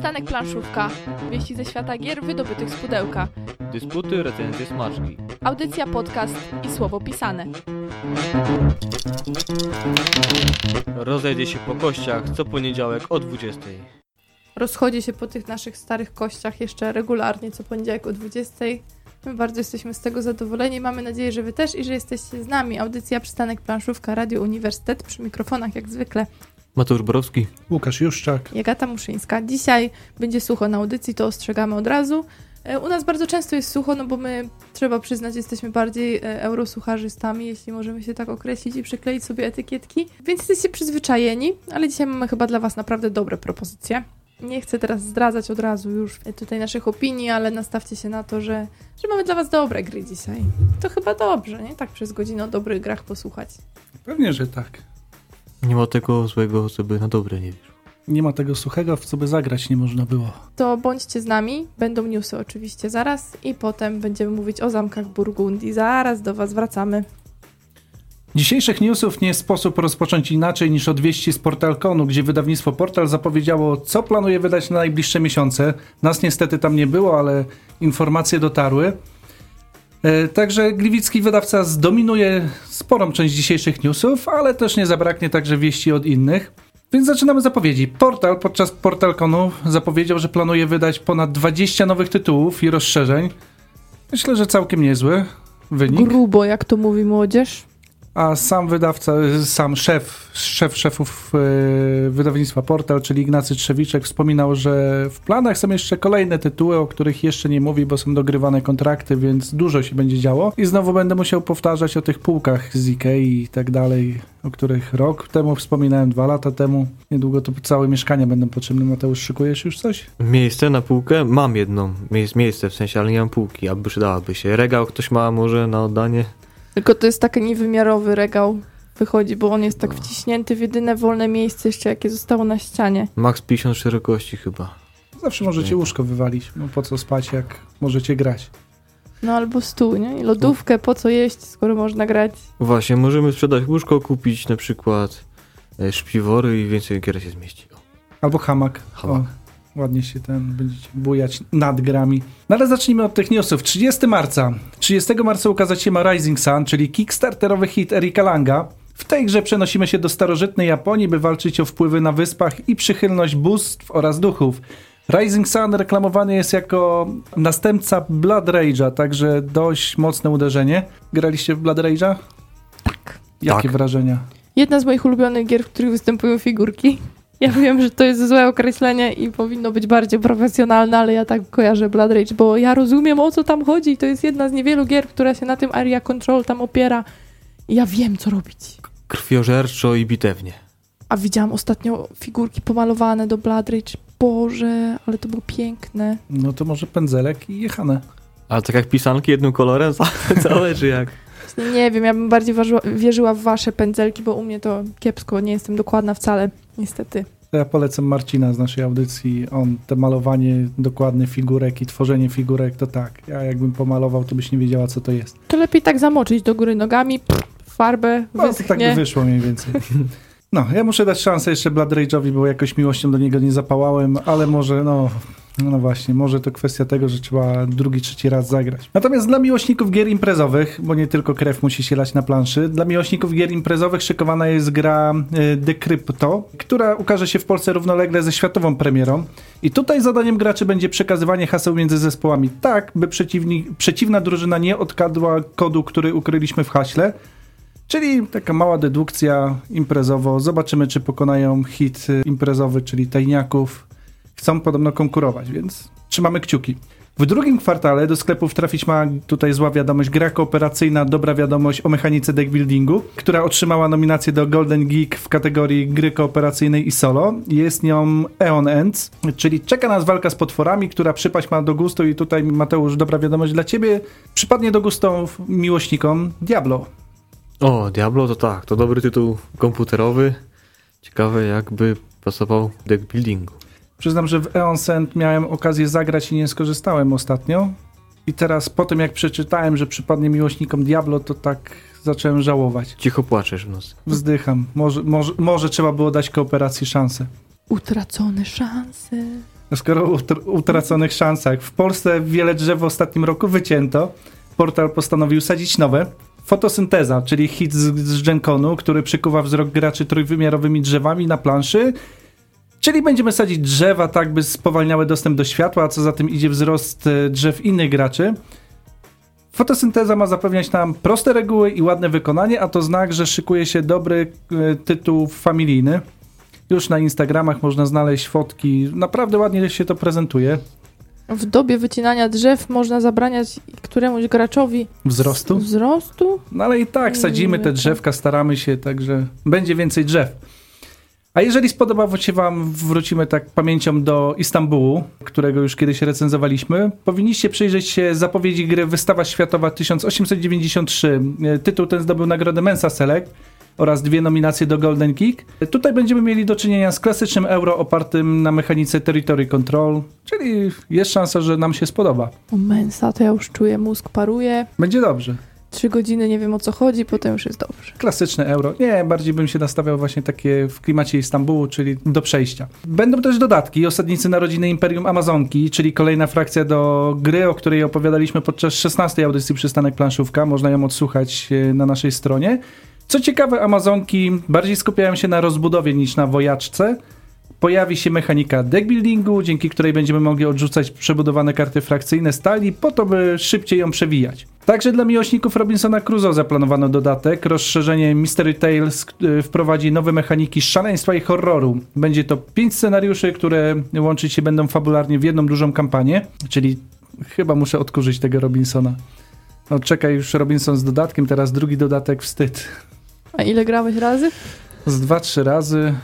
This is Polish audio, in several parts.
Przystanek Planszówka. Wieści ze świata gier wydobytych z pudełka. Dysputy, recenzje, smaczki. Audycja, podcast i słowo pisane. Rozejdzie się po kościach co poniedziałek o 20. Rozchodzi się po tych naszych starych kościach jeszcze regularnie co poniedziałek o 20. My bardzo jesteśmy z tego zadowoleni. Mamy nadzieję, że Wy też i że jesteście z nami. Audycja Przystanek Planszówka, Radio Uniwersytet przy mikrofonach jak zwykle. Mateusz Borowski. Łukasz Juszczak. Jagata Muszyńska. Dzisiaj będzie sucho na audycji, to ostrzegamy od razu. E, U nas bardzo często jest sucho, no bo my, trzeba przyznać, jesteśmy bardziej e, eurosucharzystami, jeśli możemy się tak określić i przykleić sobie etykietki, więc jesteście przyzwyczajeni, ale dzisiaj mamy chyba dla Was naprawdę dobre propozycje. Nie chcę teraz zdradzać od razu już tutaj naszych opinii, ale nastawcie się na to, że, że mamy dla Was dobre gry dzisiaj. To chyba dobrze, nie? Tak przez godzinę o dobrych grach posłuchać. Pewnie, że tak. Nie ma tego złego, co by na dobre nie wyszło. Nie ma tego suchego, w co by zagrać nie można było. To bądźcie z nami, będą newsy oczywiście zaraz i potem będziemy mówić o zamkach Burgundii. Zaraz do Was wracamy. Dzisiejszych newsów nie sposób rozpocząć inaczej niż od wieści z Portalkonu, gdzie wydawnictwo Portal zapowiedziało, co planuje wydać na najbliższe miesiące. Nas niestety tam nie było, ale informacje dotarły. E, Także gliwicki wydawca zdominuje sporą część dzisiejszych newsów, ale też nie zabraknie także wieści od innych. Więc zaczynamy zapowiedzi. Portal podczas Portalkonu zapowiedział, że planuje wydać ponad 20 nowych tytułów i rozszerzeń. Myślę, że całkiem niezły wynik. Grubo, jak to mówi młodzież. A sam wydawca, sam szef, szef szefów e, wydawnictwa Portal, czyli Ignacy Trzewiczek, wspominał, że w planach są jeszcze kolejne tytuły, o których jeszcze nie mówi, bo są dogrywane kontrakty, więc dużo się będzie działo. I znowu będę musiał powtarzać o tych półkach z Ikei i tak dalej, o których rok temu wspominałem, dwa lata temu. Niedługo to całe mieszkania będą potrzebne. Mateusz, szykujesz już coś? Miejsce na półkę? Mam jedną. Jest miejsce w sensie, ale nie mam półki, aby przydałaby się. Regał ktoś ma może na oddanie? Tylko to jest taki niewymiarowy regał wychodzi, bo on jest tak wciśnięty w jedyne wolne miejsce jeszcze, jakie zostało na ścianie. Max 50 szerokości chyba. Zawsze możecie łóżko wywalić. No po co spać, jak możecie grać? No albo stół, nie? I lodówkę, po co jeść, skoro można grać. Właśnie, możemy sprzedać łóżko, kupić na przykład e, szpiwory i więcej gier się zmieści. O, Albo hamak. Hamak. O, ładnie się ten będziecie bujać nad grami. No ale zacznijmy od tych newsów. 30 marca. 30 marca ukazać się ma Rising Sun, czyli kickstarterowy hit Erika Langa. W tej grze przenosimy się do starożytnej Japonii, by walczyć o wpływy na wyspach i przychylność bóstw oraz duchów. Rising Sun reklamowany jest jako następca Blood Rage'a, także dość mocne uderzenie. Graliście w Blood Rage'a? Tak. Jakie Tak. wrażenia? Jedna z moich ulubionych gier, w których występują figurki. Ja wiem, że to jest złe określenie i powinno być bardziej profesjonalne, ale ja tak kojarzę Blood Rage, bo ja rozumiem o co tam chodzi. To jest jedna z niewielu gier, która się na tym area control tam opiera. I ja wiem, co robić. Krwiożerczo i bitewnie. A widziałam ostatnio figurki pomalowane do Blood Rage. Boże, ale to było piękne. No to może pędzelek i jechane. Ale tak jak pisanki jednym kolorem całe, czy jak? Właśnie Nie wiem, ja bym bardziej ważyła, wierzyła w wasze pędzelki, bo u mnie to kiepsko, nie jestem dokładna wcale, niestety. To Ja polecam Marcina z naszej audycji. On, te malowanie dokładne figurek i tworzenie figurek, to tak. Ja jakbym pomalował, to byś nie wiedziała, co to jest. To lepiej tak zamoczyć do góry nogami, pff, farbę, No, to wyschnie. tak by wyszło mniej więcej. No, ja muszę dać szansę jeszcze Blood Rage'owi, bo jakoś miłością do niego nie zapałałem, ale może, no, no właśnie, może to kwestia tego, że trzeba drugi, trzeci raz zagrać. Natomiast dla miłośników gier imprezowych, bo nie tylko krew musi się lać na planszy, dla miłośników gier imprezowych szykowana jest gra Decrypto, która ukaże się w Polsce równolegle ze światową premierą. I tutaj zadaniem graczy będzie przekazywanie haseł między zespołami, tak by przeciwna drużyna nie odkadła kodu, który ukryliśmy w haśle, Czyli taka mała dedukcja imprezowo. Zobaczymy, czy pokonają hit imprezowy, czyli tajniaków. Chcą podobno konkurować, więc trzymamy kciuki. W drugim kwartale do sklepów trafić ma tutaj zła wiadomość gra kooperacyjna, dobra wiadomość o mechanice deckbuildingu, która otrzymała nominację do Golden Geek w kategorii gry kooperacyjnej i solo. Jest nią Eon Ends, czyli czeka nas walka z potworami, która przypaść ma do gustu i tutaj Mateusz, dobra wiadomość dla ciebie, przypadnie do gustu miłośnikom Diablo. O, Diablo to tak, to dobry tytuł komputerowy. Ciekawe jakby pasował deck buildingu. Przyznam, że w Eon Send miałem okazję zagrać i nie skorzystałem ostatnio. I teraz po tym jak przeczytałem, że przypadnie miłośnikom Diablo, to tak zacząłem żałować. Cicho płaczesz w nocy. Wzdycham. Może, może, może trzeba było dać kooperacji szansę. Utracone szanse. Skoro o utr- utraconych szansach. W Polsce wiele drzew w ostatnim roku wycięto. Portal postanowił sadzić nowe. Fotosynteza, czyli hit z, z Genconu, który przykuwa wzrok graczy trójwymiarowymi drzewami na planszy. Czyli będziemy sadzić drzewa tak, by spowalniały dostęp do światła, a co za tym idzie wzrost e, drzew innych graczy. Fotosynteza ma zapewniać nam proste reguły i ładne wykonanie, a to znak, że szykuje się dobry e, tytuł familijny. Już na Instagramach można znaleźć fotki. Naprawdę ładnie się to prezentuje. W dobie wycinania drzew można zabraniać któremuś graczowi Wzrostu. wzrostu? No ale i tak sadzimy te drzewka, staramy się, także będzie więcej drzew. A jeżeli spodobało się Wam, wrócimy tak pamięcią do Istambułu, którego już kiedyś recenzowaliśmy. Powinniście przyjrzeć się zapowiedzi gry Wystawa Światowa 1893. E, Tytuł ten zdobył nagrodę Mensa Select oraz dwie nominacje do Golden Kick. Tutaj będziemy mieli do czynienia z klasycznym euro opartym na mechanice Territory Control, czyli jest szansa, że nam się spodoba. Mensa, to ja już czuję, mózg paruje. Będzie dobrze. Trzy godziny nie wiem o co chodzi, potem już jest dobrze. Klasyczne euro. Nie, bardziej bym się nastawiał właśnie takie w klimacie Istambułu, czyli do przejścia. Będą też dodatki. Osadnicy Narodziny Imperium Amazonki, czyli kolejna frakcja do gry, o której opowiadaliśmy podczas 16 audycji Przystanek Planszówka. Można ją odsłuchać e, na naszej stronie. Co ciekawe, Amazonki bardziej skupiają się na rozbudowie niż na wojaczce. Pojawi się mechanika deckbuildingu, dzięki której będziemy mogli odrzucać przebudowane karty frakcyjne stali, po to by szybciej ją przewijać. Także dla miłośników Robinsona Crusoe zaplanowano dodatek. Rozszerzenie Mystery Tales y, wprowadzi nowe mechaniki szaleństwa i horroru. Będzie to pięć scenariuszy, które łączyć się będą fabularnie w jedną dużą kampanię, czyli chyba muszę odkurzyć tego Robinsona. No czekaj już Robinson z dodatkiem, teraz drugi dodatek, wstyd. A ile grałeś razy? Z dwa, trzy razy,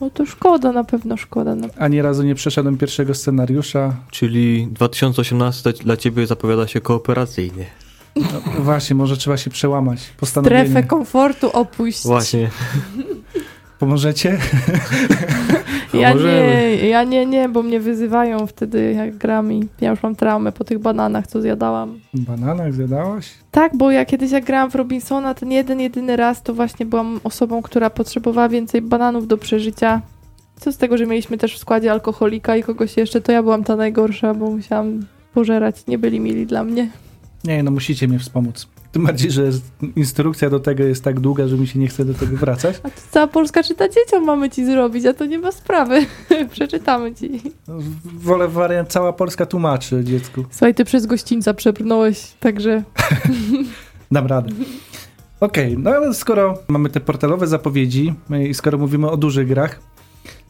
No to szkoda, na pewno szkoda. Na... ani razu nie przeszedłem pierwszego scenariusza. Czyli 2018 dla ciebie zapowiada się kooperacyjnie. No, właśnie, może trzeba się przełamać. Postanowienie. Strefę komfortu opuść. Właśnie. Pomożecie? Ja nie, ja nie, nie, bo mnie wyzywają wtedy jak gram i ja już mam traumę po tych bananach, co zjadałam. Bananak zjadałaś? Tak, bo ja kiedyś jak grałam w Robinsona, ten jeden, jedyny raz, to właśnie byłam osobą, która potrzebowała więcej bananów do przeżycia. Co z tego, że mieliśmy też w składzie alkoholika i kogoś jeszcze, to ja byłam ta najgorsza, bo musiałam pożerać. Nie byli mili dla mnie. Nie, no musicie mnie wspomóc. Tym bardziej, że instrukcja do tego jest tak długa, że mi się nie chce do tego wracać. A to cała Polska czyta dzieciom mamy ci zrobić, a to nie ma sprawy. Przeczytamy ci. No, Wolę wariant cała Polska tłumaczy dziecku. Słuchaj, ty przez gościńca przebrnąłeś, także Dam radę. Okej, no ale skoro mamy te portalowe zapowiedzi i skoro mówimy o dużych grach,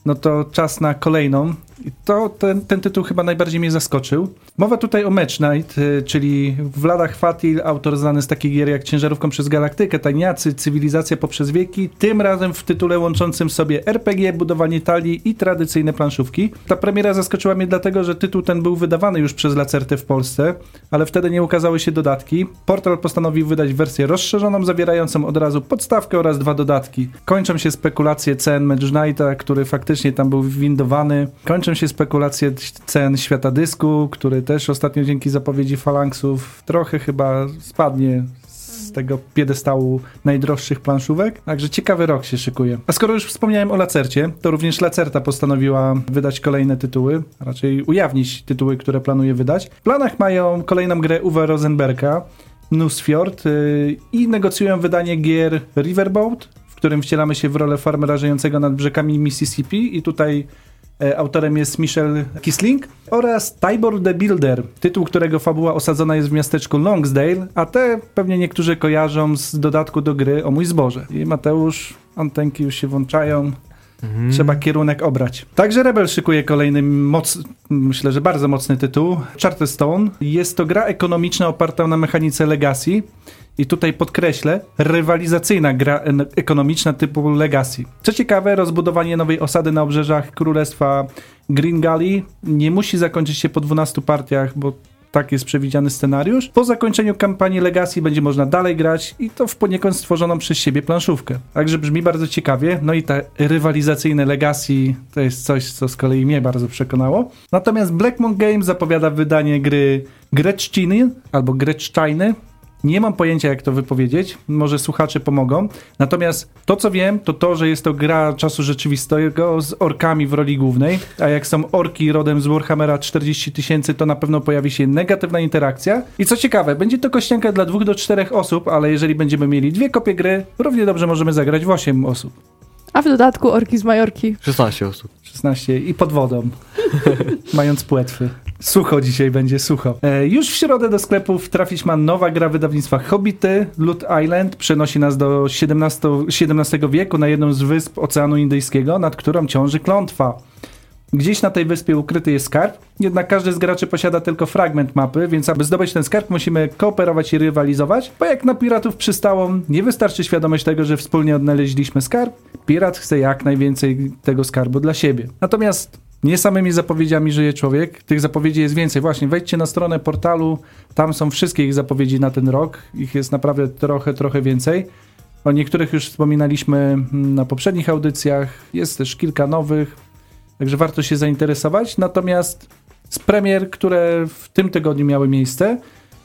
no to czas na kolejną. I to ten, ten tytuł chyba najbardziej mnie zaskoczył. Mowa tutaj o Match Night, y, czyli Vlada Chwatil, autor znany z takich gier jak Ciężarówką przez Galaktykę, Tajniacy, Cywilizacja poprzez wieki, tym razem w tytule łączącym sobie RPG, budowanie talii i tradycyjne planszówki. Ta premiera zaskoczyła mnie dlatego, że tytuł ten był wydawany już przez Lacertę w Polsce, ale wtedy nie ukazały się dodatki. Portal postanowił wydać wersję rozszerzoną, zawierającą od razu podstawkę oraz dwa dodatki. Kończą się spekulacje cen Match Nighta, który faktycznie tam był windowany. Kończą się spekulacje cen świata dysku, który też ostatnio dzięki zapowiedzi Falanksów trochę chyba spadnie z tego piedestału najdroższych planszówek. Także ciekawy rok się szykuje. A skoro już wspomniałem o Lacercie, to również Lacerta postanowiła wydać kolejne tytuły, raczej ujawnić tytuły, które planuje wydać. W planach mają kolejną grę Uwe Rosenberga, Nusfjord yy, i negocjują wydanie gier Riverboat, którym wcielamy się w rolę farmera żyjącego nad brzegami Mississippi i tutaj e, autorem jest Michel Kisling oraz Tybor the Builder, tytuł którego fabuła osadzona jest w miasteczku Longsdale, a te pewnie niektórzy kojarzą z dodatku do gry o mój zboże. I Mateusz, antenki już się włączają, Mhm. trzeba kierunek obrać. Także Rebel szykuje kolejny moc, myślę, że bardzo mocny tytuł. Charterstone. Jest to gra ekonomiczna oparta na mechanice Legacy. I tutaj podkreślę, rywalizacyjna gra ekonomiczna typu Legacy. Co ciekawe, rozbudowanie nowej osady na obrzeżach Królestwa Green Gully nie musi zakończyć się po 12 partiach, bo tak jest przewidziany scenariusz. Po zakończeniu kampanii Legacy będzie można dalej grać i to w poniekąd stworzoną przez siebie planszówkę. Także brzmi bardzo ciekawie. No i ta rywalizacyjne Legacy to jest coś, co z kolei mnie bardzo przekonało. Natomiast Blackmon Games zapowiada wydanie gry Gretschiny albo Gretsteiny. Nie mam pojęcia, jak to wypowiedzieć. Może słuchacze pomogą. Natomiast to, co wiem, to to, że jest to gra czasu rzeczywistego z orkami w roli głównej. A jak są orki rodem z Warhammera 40 tysięcy, to na pewno pojawi się negatywna interakcja. I co ciekawe, będzie to kościanka dla dwóch do czterech osób, ale jeżeli będziemy mieli dwie kopie gry, równie dobrze możemy zagrać w 8 osób. A w dodatku orki z Majorki. 16 osób. 16 i pod wodą, mając płetwy. Sucho dzisiaj będzie, sucho. E, już w środę do sklepów trafić ma nowa gra wydawnictwa Hobbity. Loot Island przenosi nas do XVII, XVII wieku na jedną z wysp Oceanu Indyjskiego, nad którą ciąży klątwa. Gdzieś na tej wyspie ukryty jest skarb, jednak każdy z graczy posiada tylko fragment mapy, więc aby zdobyć ten skarb musimy kooperować i rywalizować, bo jak na piratów przystało, nie wystarczy świadomość tego, że wspólnie odnaleźliśmy skarb, pirat chce jak najwięcej tego skarbu dla siebie. Natomiast nie samymi zapowiedziami żyje człowiek, tych zapowiedzi jest więcej. Właśnie, wejdźcie na stronę portalu, tam są wszystkie ich zapowiedzi na ten rok, ich jest naprawdę trochę, trochę więcej. O niektórych już wspominaliśmy mm, na poprzednich audycjach, jest też kilka nowych, Także warto się zainteresować. Natomiast z premier, które w tym tygodniu miały miejsce,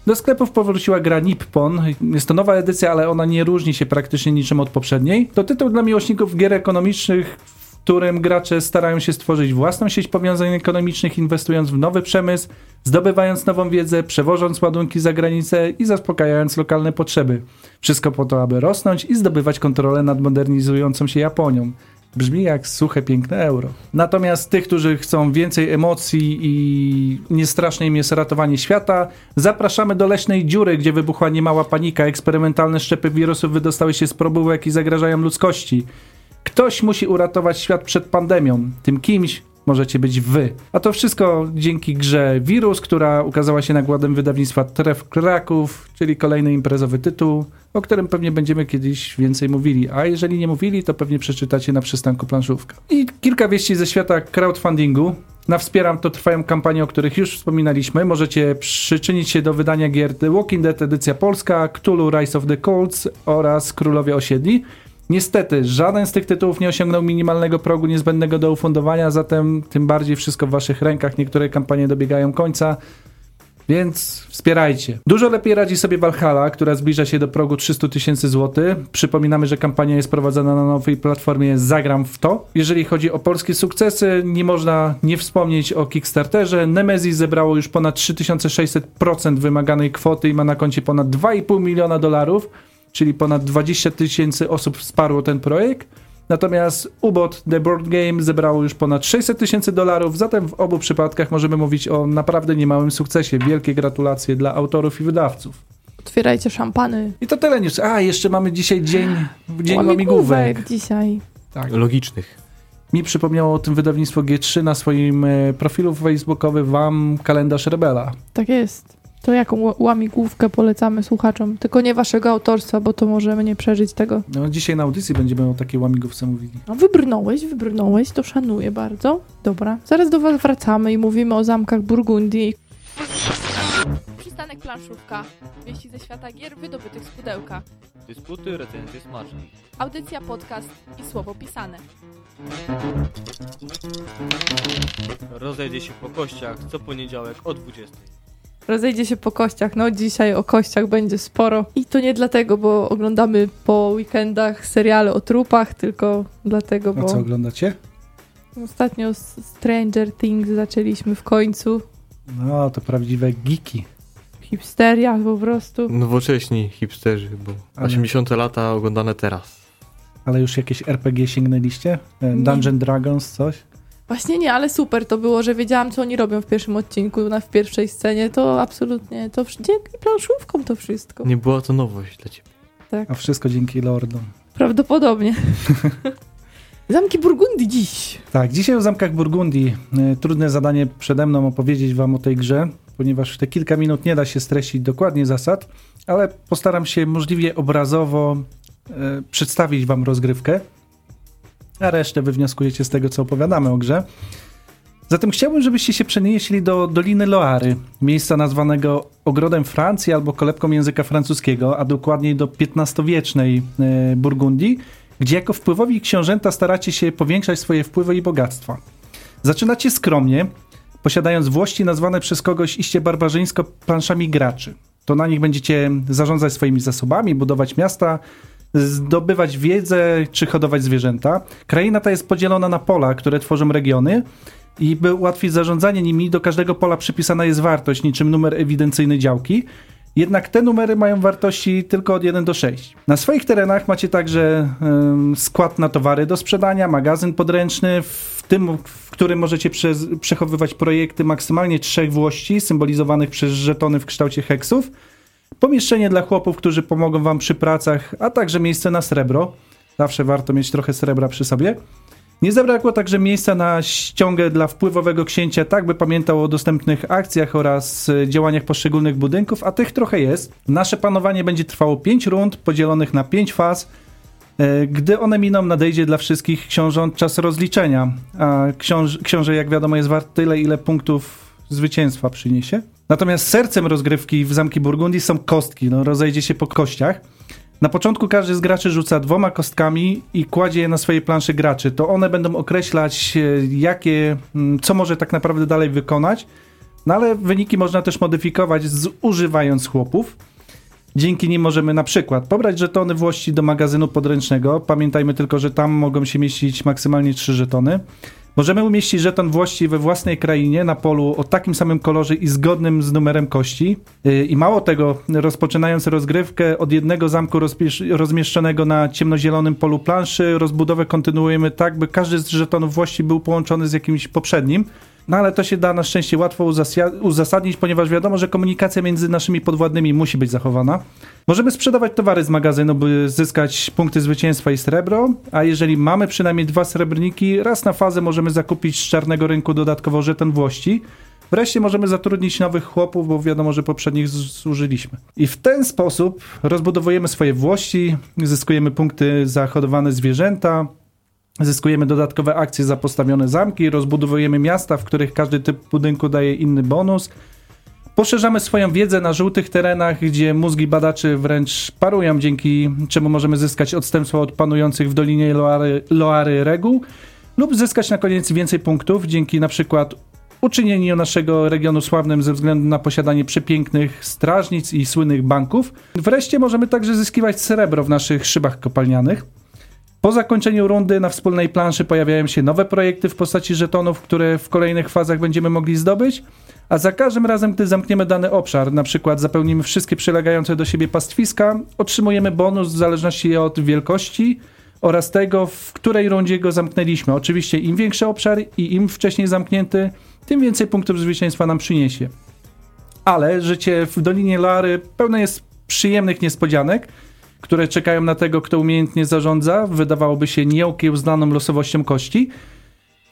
do sklepów powróciła gra Nippon. Jest to nowa edycja, ale ona nie różni się praktycznie niczym od poprzedniej. To tytuł dla miłośników gier ekonomicznych, którym gracze starają się stworzyć własną sieć powiązań ekonomicznych, inwestując w nowy przemysł, zdobywając nową wiedzę, przewożąc ładunki za granicę i zaspokajając lokalne potrzeby. Wszystko po to, aby rosnąć i zdobywać kontrolę nad modernizującą się Japonią. Brzmi jak suche, piękne euro. Natomiast tych, którzy chcą więcej emocji i niestraszne im jest ratowanie świata, zapraszamy do leśnej dziury, gdzie wybuchła niemała panika. Eksperymentalne szczepy wirusów wydostały się z probówek i zagrażają ludzkości. Ktoś musi uratować świat przed pandemią. Tym kimś możecie być wy. A to wszystko dzięki grze Wirus, która ukazała się nakładem wydawnictwa Tref Kraków, czyli kolejny imprezowy tytuł, o którym pewnie będziemy kiedyś więcej mówili. A jeżeli nie mówili, to pewnie przeczytacie na przystanku planszówka. I kilka wieści ze świata crowdfundingu. Na Wspieram to trwają kampanie, o których już wspominaliśmy. Możecie przyczynić się do wydania gier The Walking Dead edycja polska, Cthulhu Rise of the Colts oraz Królowie Osiedli. Niestety, żaden z tych tytułów nie osiągnął minimalnego progu niezbędnego do ufundowania, zatem tym bardziej wszystko w waszych rękach. Niektóre kampanie dobiegają końca, więc wspierajcie. Dużo lepiej radzi sobie Valhalla, która zbliża się do progu 300 tysięcy złotych. Przypominamy, że kampania jest prowadzona na nowej platformie Zagram w to. Jeżeli chodzi o polskie sukcesy, nie można nie wspomnieć o Kickstarterze. Nemesis zebrało już ponad 3600% wymaganej kwoty i ma na koncie ponad 2,5 miliona dolarów czyli ponad 20 tysięcy osób wsparło ten projekt. Natomiast UBOT The Board Game zebrało już ponad 600 tysięcy dolarów, zatem w obu przypadkach możemy mówić o naprawdę niemałym sukcesie. Wielkie gratulacje dla autorów i wydawców. Otwierajcie szampany. I to tyle niż. A, jeszcze mamy dzisiaj dzień, dzień łamigłówek. Łamigłówek dzisiaj. Tak. Logicznych. Mi przypomniało o tym wydawnictwo G3 na swoim e, profilu facebookowym wam kalendarz Rebela. Tak jest. To jaką łamigłówkę polecamy słuchaczom? Tylko nie waszego autorstwa, bo to możemy nie przeżyć tego. No, dzisiaj na audycji będziemy o takiej łamigłówce mówili. No wybrnąłeś, wybrnąłeś, to szanuję bardzo. Dobra, zaraz do was wracamy i mówimy o zamkach Burgundii. Przystanek planszówka. Wieści ze świata gier wydobytych z pudełka. Dysputy, recenzje smaczne. Audycja, podcast i słowo pisane. Rozejdzie się po kościach co poniedziałek o 20. Rozejdzie się po kościach. No dzisiaj o kościach będzie sporo. I to nie dlatego, bo oglądamy po weekendach seriale o trupach, tylko dlatego, A bo co oglądacie? ostatnio Stranger Things zaczęliśmy w końcu. No, to prawdziwe geeki. Hipsteria po prostu. Nowocześni hipsterzy, bo Ale- 80 lata oglądane teraz. Ale już jakieś RPG sięgnęliście? E, Nie. Dungeon Dragons, coś? Właśnie nie, ale super to było, że wiedziałam, co oni robią w pierwszym odcinku, na, w pierwszej scenie. To absolutnie, to dzięki planszówkom to wszystko. Nie była to nowość dla ciebie. Tak, A wszystko dzięki Lordom. prawdopodobnie. Zamki Burgundii dziś. Tak, dzisiaj o Zamkach Burgundii. E, Trudne zadanie przede mną opowiedzieć wam o tej grze, ponieważ w te kilka minut nie da się streścić dokładnie zasad, ale postaram się możliwie obrazowo e, przedstawić wam rozgrywkę, a resztę wywnioskujecie z tego, co opowiadamy o grze. Zatem chciałbym, żebyście się przenieśli do Doliny Loary, miejsca nazwanego ogrodem Francji albo kolebką języka francuskiego, a dokładniej do XV-wiecznej e, Burgundii, gdzie jako wpływowi książęta staracie się powiększać swoje wpływy i bogactwa. Zaczynacie skromnie, posiadając włości nazwane przez kogoś iście barbarzyńsko planszami graczy. To na nich będziecie zarządzać swoimi zasobami, budować miasta, zdobywać wiedzę czy hodować zwierzęta. Kraina ta jest podzielona na pola, które tworzą regiony. I by ułatwić zarządzanie nimi, do każdego pola przypisana jest wartość, niczym numer ewidencyjny działki. Jednak te numery mają wartości tylko od 1 do 6. Na swoich terenach macie także skład na towary do sprzedania, magazyn podręczny, w tym, w którym możecie przechowywać projekty maksymalnie trzech włości, symbolizowanych przez żetony w kształcie heksów, pomieszczenie dla chłopów, którzy pomogą wam przy pracach, a także miejsce na srebro. Zawsze warto mieć trochę srebra przy sobie. Nie zabrakło także miejsca na ściągę dla wpływowego księcia, tak by pamiętał o dostępnych akcjach oraz e, działaniach poszczególnych budynków, a tych trochę jest. Nasze panowanie będzie trwało 5 rund, podzielonych na 5 faz. E, Gdy one miną, nadejdzie dla wszystkich książąt czas rozliczenia, a książ książę, jak wiadomo, jest wart tyle, ile punktów zwycięstwa przyniesie. Natomiast sercem rozgrywki w Zamki Burgundii są kostki, no rozejdzie się po kościach. Na początku każdy z graczy rzuca dwoma kostkami i kładzie je na swojej planszy graczy. To one będą określać, e, jakie, mm, co może tak naprawdę dalej wykonać, no ale wyniki można też modyfikować zużywając chłopów. Dzięki nim możemy na przykład pobrać żetony włości do magazynu podręcznego. Pamiętajmy tylko, że tam mogą się mieścić maksymalnie 3 żetony. Możemy umieścić żeton włości we własnej krainie na polu o takim samym kolorze i zgodnym z numerem kości. Yy, I mało tego, rozpoczynając rozgrywkę od jednego zamku rozmieszczonego na ciemnozielonym polu planszy, rozbudowę kontynuujemy tak, by każdy z żetonów włości był połączony z jakimś poprzednim. No ale to się da na szczęście łatwo uzasadnić, ponieważ wiadomo, że komunikacja między naszymi podwładnymi musi być zachowana. Możemy sprzedawać towary z magazynu, by zyskać punkty zwycięstwa i srebro, a jeżeli mamy przynajmniej dwa srebrniki, raz na fazę możemy zakupić z czarnego rynku dodatkowo żeton włości. Wreszcie możemy zatrudnić nowych chłopów, bo wiadomo, że poprzednich zużyliśmy. I w ten sposób rozbudowujemy swoje włości, zyskujemy punkty za hodowane zwierzęta, Zyskujemy dodatkowe akcje za postawione zamki, rozbudowujemy miasta, w których każdy typ budynku daje inny bonus. Poszerzamy swoją wiedzę na żółtych terenach, gdzie mózgi badaczy wręcz parują, dzięki czemu możemy zyskać odstępstwo od panujących w Dolinie Loary, Loary reguł, lub zyskać na koniec więcej punktów, dzięki na przykład uczynieniu naszego regionu sławnym ze względu na posiadanie przepięknych strażnic i słynnych banków. Wreszcie możemy także zyskiwać srebro w naszych szybach kopalnianych. Po zakończeniu rundy na wspólnej planszy pojawiają się nowe projekty w postaci żetonów, które w kolejnych fazach będziemy mogli zdobyć, a za każdym razem, gdy zamkniemy dany obszar, na przykład zapełnimy wszystkie przylegające do siebie pastwiska, otrzymujemy bonus w zależności od wielkości oraz tego, w której rundzie go zamknęliśmy. Oczywiście im większy obszar i im wcześniej zamknięty, tym więcej punktów zwycięstwa nam przyniesie. Ale życie w Dolinie Lary pełne jest przyjemnych niespodzianek, które czekają na tego, kto umiejętnie zarządza, wydawałoby się nieokiełznaną losowością kości.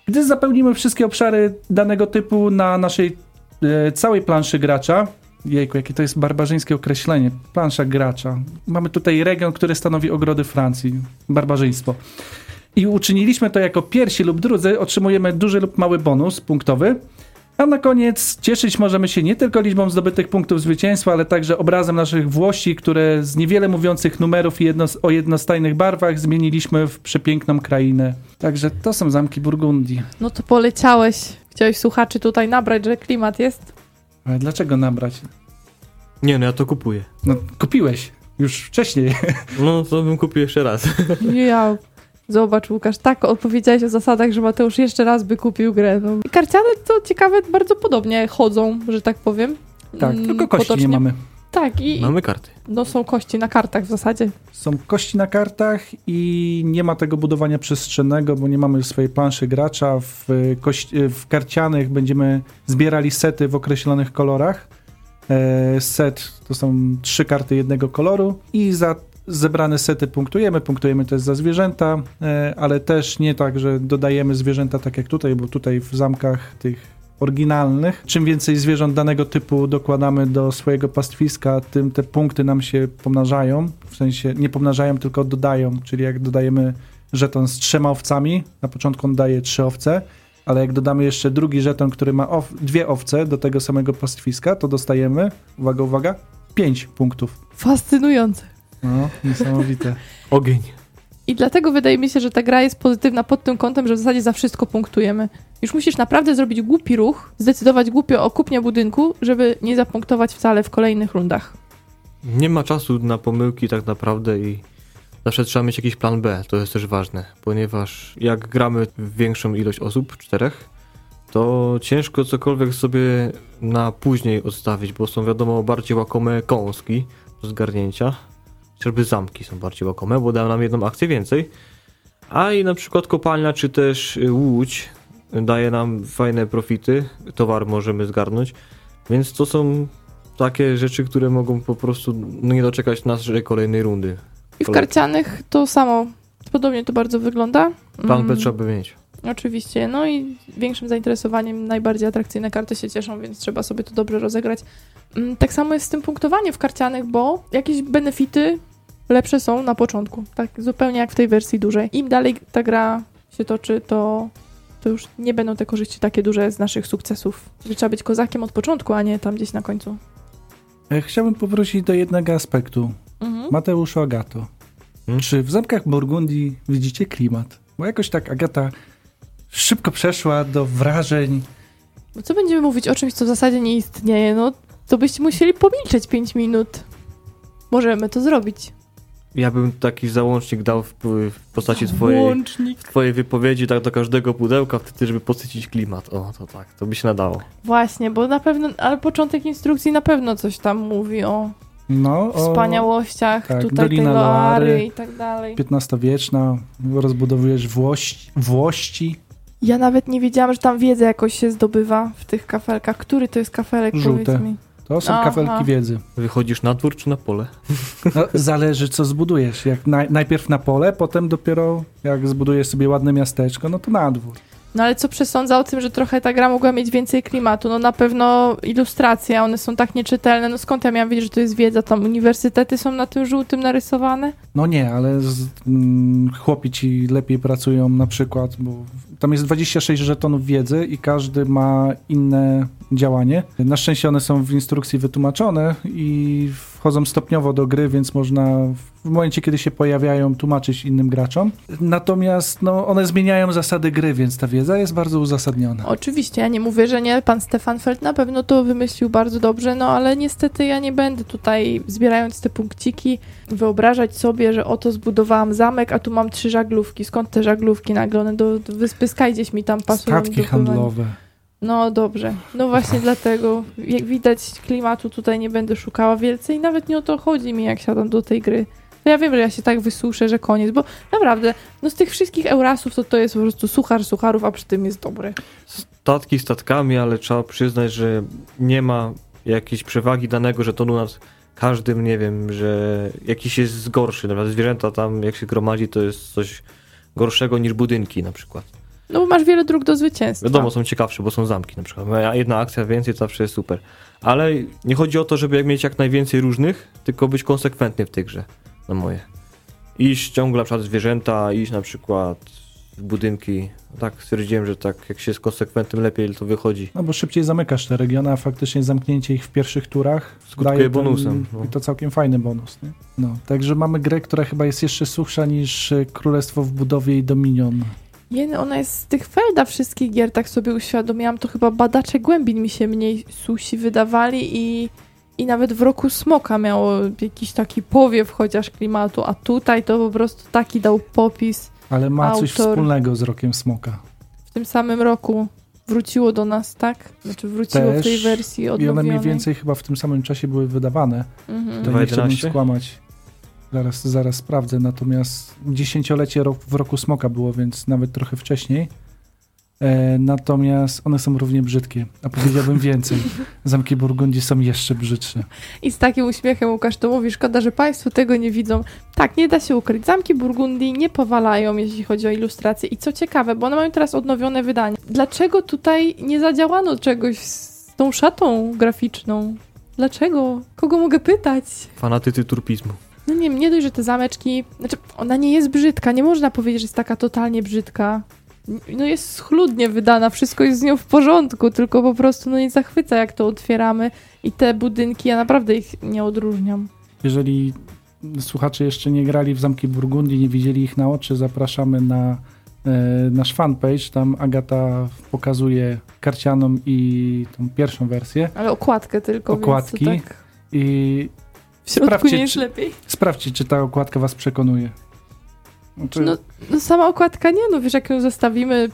Gdy zapełnimy wszystkie obszary danego typu na naszej e, całej planszy gracza, jejku, jakie to jest barbarzyńskie określenie, plansza gracza. Mamy tutaj region, który stanowi ogrody Francji, barbarzyństwo. I uczyniliśmy to jako pierwsi lub drudzy, otrzymujemy duży lub mały bonus punktowy, a na koniec cieszyć możemy się nie tylko liczbą zdobytych punktów zwycięstwa, ale także obrazem naszych włości, które z niewiele mówiących numerów i jedno, o jednostajnych barwach zmieniliśmy w przepiękną krainę. Także to są zamki Burgundii. No to poleciałeś. Chciałeś słuchaczy tutaj nabrać, że klimat jest. Ale dlaczego nabrać? Nie, no ja to kupuję. No, kupiłeś już wcześniej. No to bym kupił jeszcze raz. Ja. Zobacz, Łukasz, tak odpowiedziałeś o zasadach, że Mateusz jeszcze raz by kupił grę. No. I Karciane to ciekawe, bardzo podobnie chodzą, że tak powiem. Tak, Mm, tylko kości potocznie. nie mamy. Tak, i Mamy karty. no, są kości na kartach w zasadzie. Są kości na kartach i nie ma tego budowania przestrzennego, bo nie mamy swojej planszy gracza. W, kości, w karcianych będziemy zbierali sety w określonych kolorach. E, set to są trzy karty jednego koloru i za zebrane sety punktujemy. Punktujemy też za zwierzęta, e, ale też nie tak, że dodajemy zwierzęta tak jak tutaj, bo tutaj w zamkach tych oryginalnych. Czym więcej zwierząt danego typu dokładamy do swojego pastwiska, tym te punkty nam się pomnażają. W sensie nie pomnażają, tylko dodają. Czyli jak dodajemy żeton z trzema owcami, na początku on daje trzy owce, ale jak dodamy jeszcze drugi żeton, który ma ow- dwie owce do tego samego pastwiska, to dostajemy, uwaga, uwaga, pięć punktów. Fascynujące. No, niesamowite. Ogień. I dlatego wydaje mi się, że ta gra jest pozytywna pod tym kątem, że w zasadzie za wszystko punktujemy. Już musisz naprawdę zrobić głupi ruch, zdecydować głupio o kupnie budynku, żeby nie zapunktować wcale w kolejnych rundach. Nie ma czasu na pomyłki tak naprawdę i zawsze trzeba mieć jakiś plan B, to jest też ważne, ponieważ jak gramy w większą ilość osób, czterech, to ciężko cokolwiek sobie na później odstawić, bo są wiadomo bardziej łakome kąski do zgarnięcia. Chociażby zamki są bardziej łakome, bo dają nam jedną akcję więcej. A i na przykład kopalnia czy też y, łódź daje nam fajne profity, towar możemy zgarnąć, więc to są takie rzeczy, które mogą po prostu no, nie doczekać naszej kolejnej rundy. I w karcianych to samo. Podobnie to bardzo wygląda. Plan B Mm, trzeba by mieć. Oczywiście, no i większym zainteresowaniem najbardziej atrakcyjne karty się cieszą, więc trzeba sobie to dobrze rozegrać. Mm, Tak samo jest z tym punktowaniem w karcianych, bo jakieś benefity lepsze są na początku. Tak zupełnie jak w tej wersji dużej. Im dalej ta gra się toczy, to, to już nie będą te korzyści takie duże z naszych sukcesów. Czyli trzeba być kozakiem od początku, a nie tam gdzieś na końcu. E, Chciałbym powrócić do jednego aspektu. Mhm. Mateuszu Agato. Hmm? Czy w zamkach Burgundii widzicie klimat? Bo jakoś tak Agata szybko przeszła do wrażeń. Bo co będziemy mówić o czymś, co w zasadzie nie istnieje? No, to byście musieli pomilczeć 5 minut. Możemy to zrobić. Ja bym taki załącznik dał w, w postaci twojej, twojej wypowiedzi tak do każdego pudełka, wtedy żeby podsycić klimat. O, to tak, to by się nadało. Właśnie, bo na pewno, ale początek instrukcji na pewno coś tam mówi o No, o wspaniałościach tak, tutaj Dolina tej Loary Loary. i tak dalej. XV-wieczna, rozbudowujesz włości, włości Ja nawet nie wiedziałam, że tam wiedzę jakoś się zdobywa w tych kafelkach. Który to jest kafelek, Żółte. powiedz mi. To są Aha. kafelki wiedzy. Wychodzisz na dwór czy na pole? No, zależy, co zbudujesz. Jak naj, najpierw na pole, potem dopiero jak zbudujesz sobie ładne miasteczko, no to na dwór. No ale co przesądza o tym, że trochę ta gra mogła mieć więcej klimatu? No na pewno ilustracje, one są tak nieczytelne. No skąd ja miałam wiedzieć, że to jest wiedza? Tam uniwersytety są na tym żółtym narysowane? No nie, ale z, mm, chłopi ci lepiej pracują na przykład, bo tam jest 26 żetonów wiedzy i każdy ma inne działanie. Na szczęście one są w instrukcji wytłumaczone i wchodzą stopniowo do gry, więc można w momencie, kiedy się pojawiają, tłumaczyć innym graczom. Natomiast no, one zmieniają zasady gry, więc ta wiedza jest bardzo uzasadniona. Oczywiście, ja nie mówię, że nie. Pan Stefan Feld na pewno to wymyślił bardzo dobrze, no ale niestety ja nie będę tutaj, zbierając te punkciki, wyobrażać sobie, że oto zbudowałam zamek, a tu mam trzy żaglówki. Skąd te żaglówki nagle? One do, do wyspy Sky gdzieś mi tam pasują. Statki handlowe. No dobrze. No właśnie dlatego, jak widać, klimatu tutaj nie będę szukała wielce i nawet nie o to chodzi mi, jak siadam do tej gry. To ja wiem, że ja się tak wysuszę, że koniec, bo naprawdę, no z tych wszystkich Eurasów to to jest po prostu suchar sucharów, a przy tym jest dobry. Statki statkami, ale trzeba przyznać, że nie ma jakiejś przewagi danego żetonu nad każdym, nie wiem, że jakiś jest gorszy. Nawet zwierzęta tam, jak się gromadzi, to jest coś gorszego niż budynki na przykład. No bo masz wiele dróg do zwycięstwa. Wiadomo, są ciekawsze, bo są zamki na przykład. Jedna akcja więcej to zawsze jest super. Ale nie chodzi o to, żeby mieć jak najwięcej różnych, tylko być konsekwentny w tej grze, na moje. Iść ciągle na przykład zwierzęta, iść na przykład w budynki. Tak stwierdziłem, że tak jak się jest konsekwentnym lepiej to wychodzi. No bo szybciej zamykasz te regiony, a faktycznie zamknięcie ich w pierwszych turach Skutkuje daje bonusem, Ten, no. I to całkiem fajny bonus. Nie? No, także mamy grę, która chyba jest jeszcze suchsza niż e, Królestwo w budowie i Dominion. Nie, ona jest z tych Felda wszystkich gier, tak sobie uświadomiłam, to chyba badacze głębin mi się mniej susi wydawali i, i nawet w roku Smoka miało jakiś taki powiew chociaż klimatu, a tutaj to po prostu taki dał popis. Ale ma coś Autor. wspólnego z Rokiem Smoka. W tym samym roku wróciło do nas, tak? Znaczy wróciło w tej Też. wersji I one odnowionej. mniej więcej chyba w tym samym czasie były wydawane. Mhm. To nie chciałbym 2.11? skłamać. Zaraz, zaraz sprawdzę. Natomiast dziesięciolecie w Roku Smoka było, więc nawet trochę wcześniej. E, natomiast one są równie brzydkie. A powiedziałbym więcej. Zamki Burgundii są jeszcze brzydsze. I z takim uśmiechem Łukasz to mówi, szkoda, że Państwo tego nie widzą. Tak, nie da się ukryć. Zamki Burgundii nie powalają, jeśli chodzi o ilustrację. I co ciekawe, bo one mają teraz odnowione wydanie. Dlaczego tutaj nie zadziałano czegoś z tą szatą graficzną? Dlaczego? Kogo mogę pytać? Fanatycy turpizmu. No nie nie dość, że te zameczki... Znaczy, ona nie jest brzydka, nie można powiedzieć, że jest taka totalnie brzydka. No jest schludnie wydana, wszystko jest z nią w porządku, tylko po prostu no nie zachwyca, jak to otwieramy. I te budynki, ja naprawdę ich nie odróżniam. Jeżeli słuchacze jeszcze nie grali w Zamki Burgundii, nie widzieli ich na oczy, zapraszamy na e, nasz fanpage. Tam Agata pokazuje karcianom i tą pierwszą wersję. Ale okładkę tylko. Okładki. Więc tak... I W środku Sprawdźcie, nie jest czy- lepiej. Sprawdźcie, czy ta okładka was przekonuje. Znaczy, No, no sama okładka nie, no wiesz, jak ją zostawimy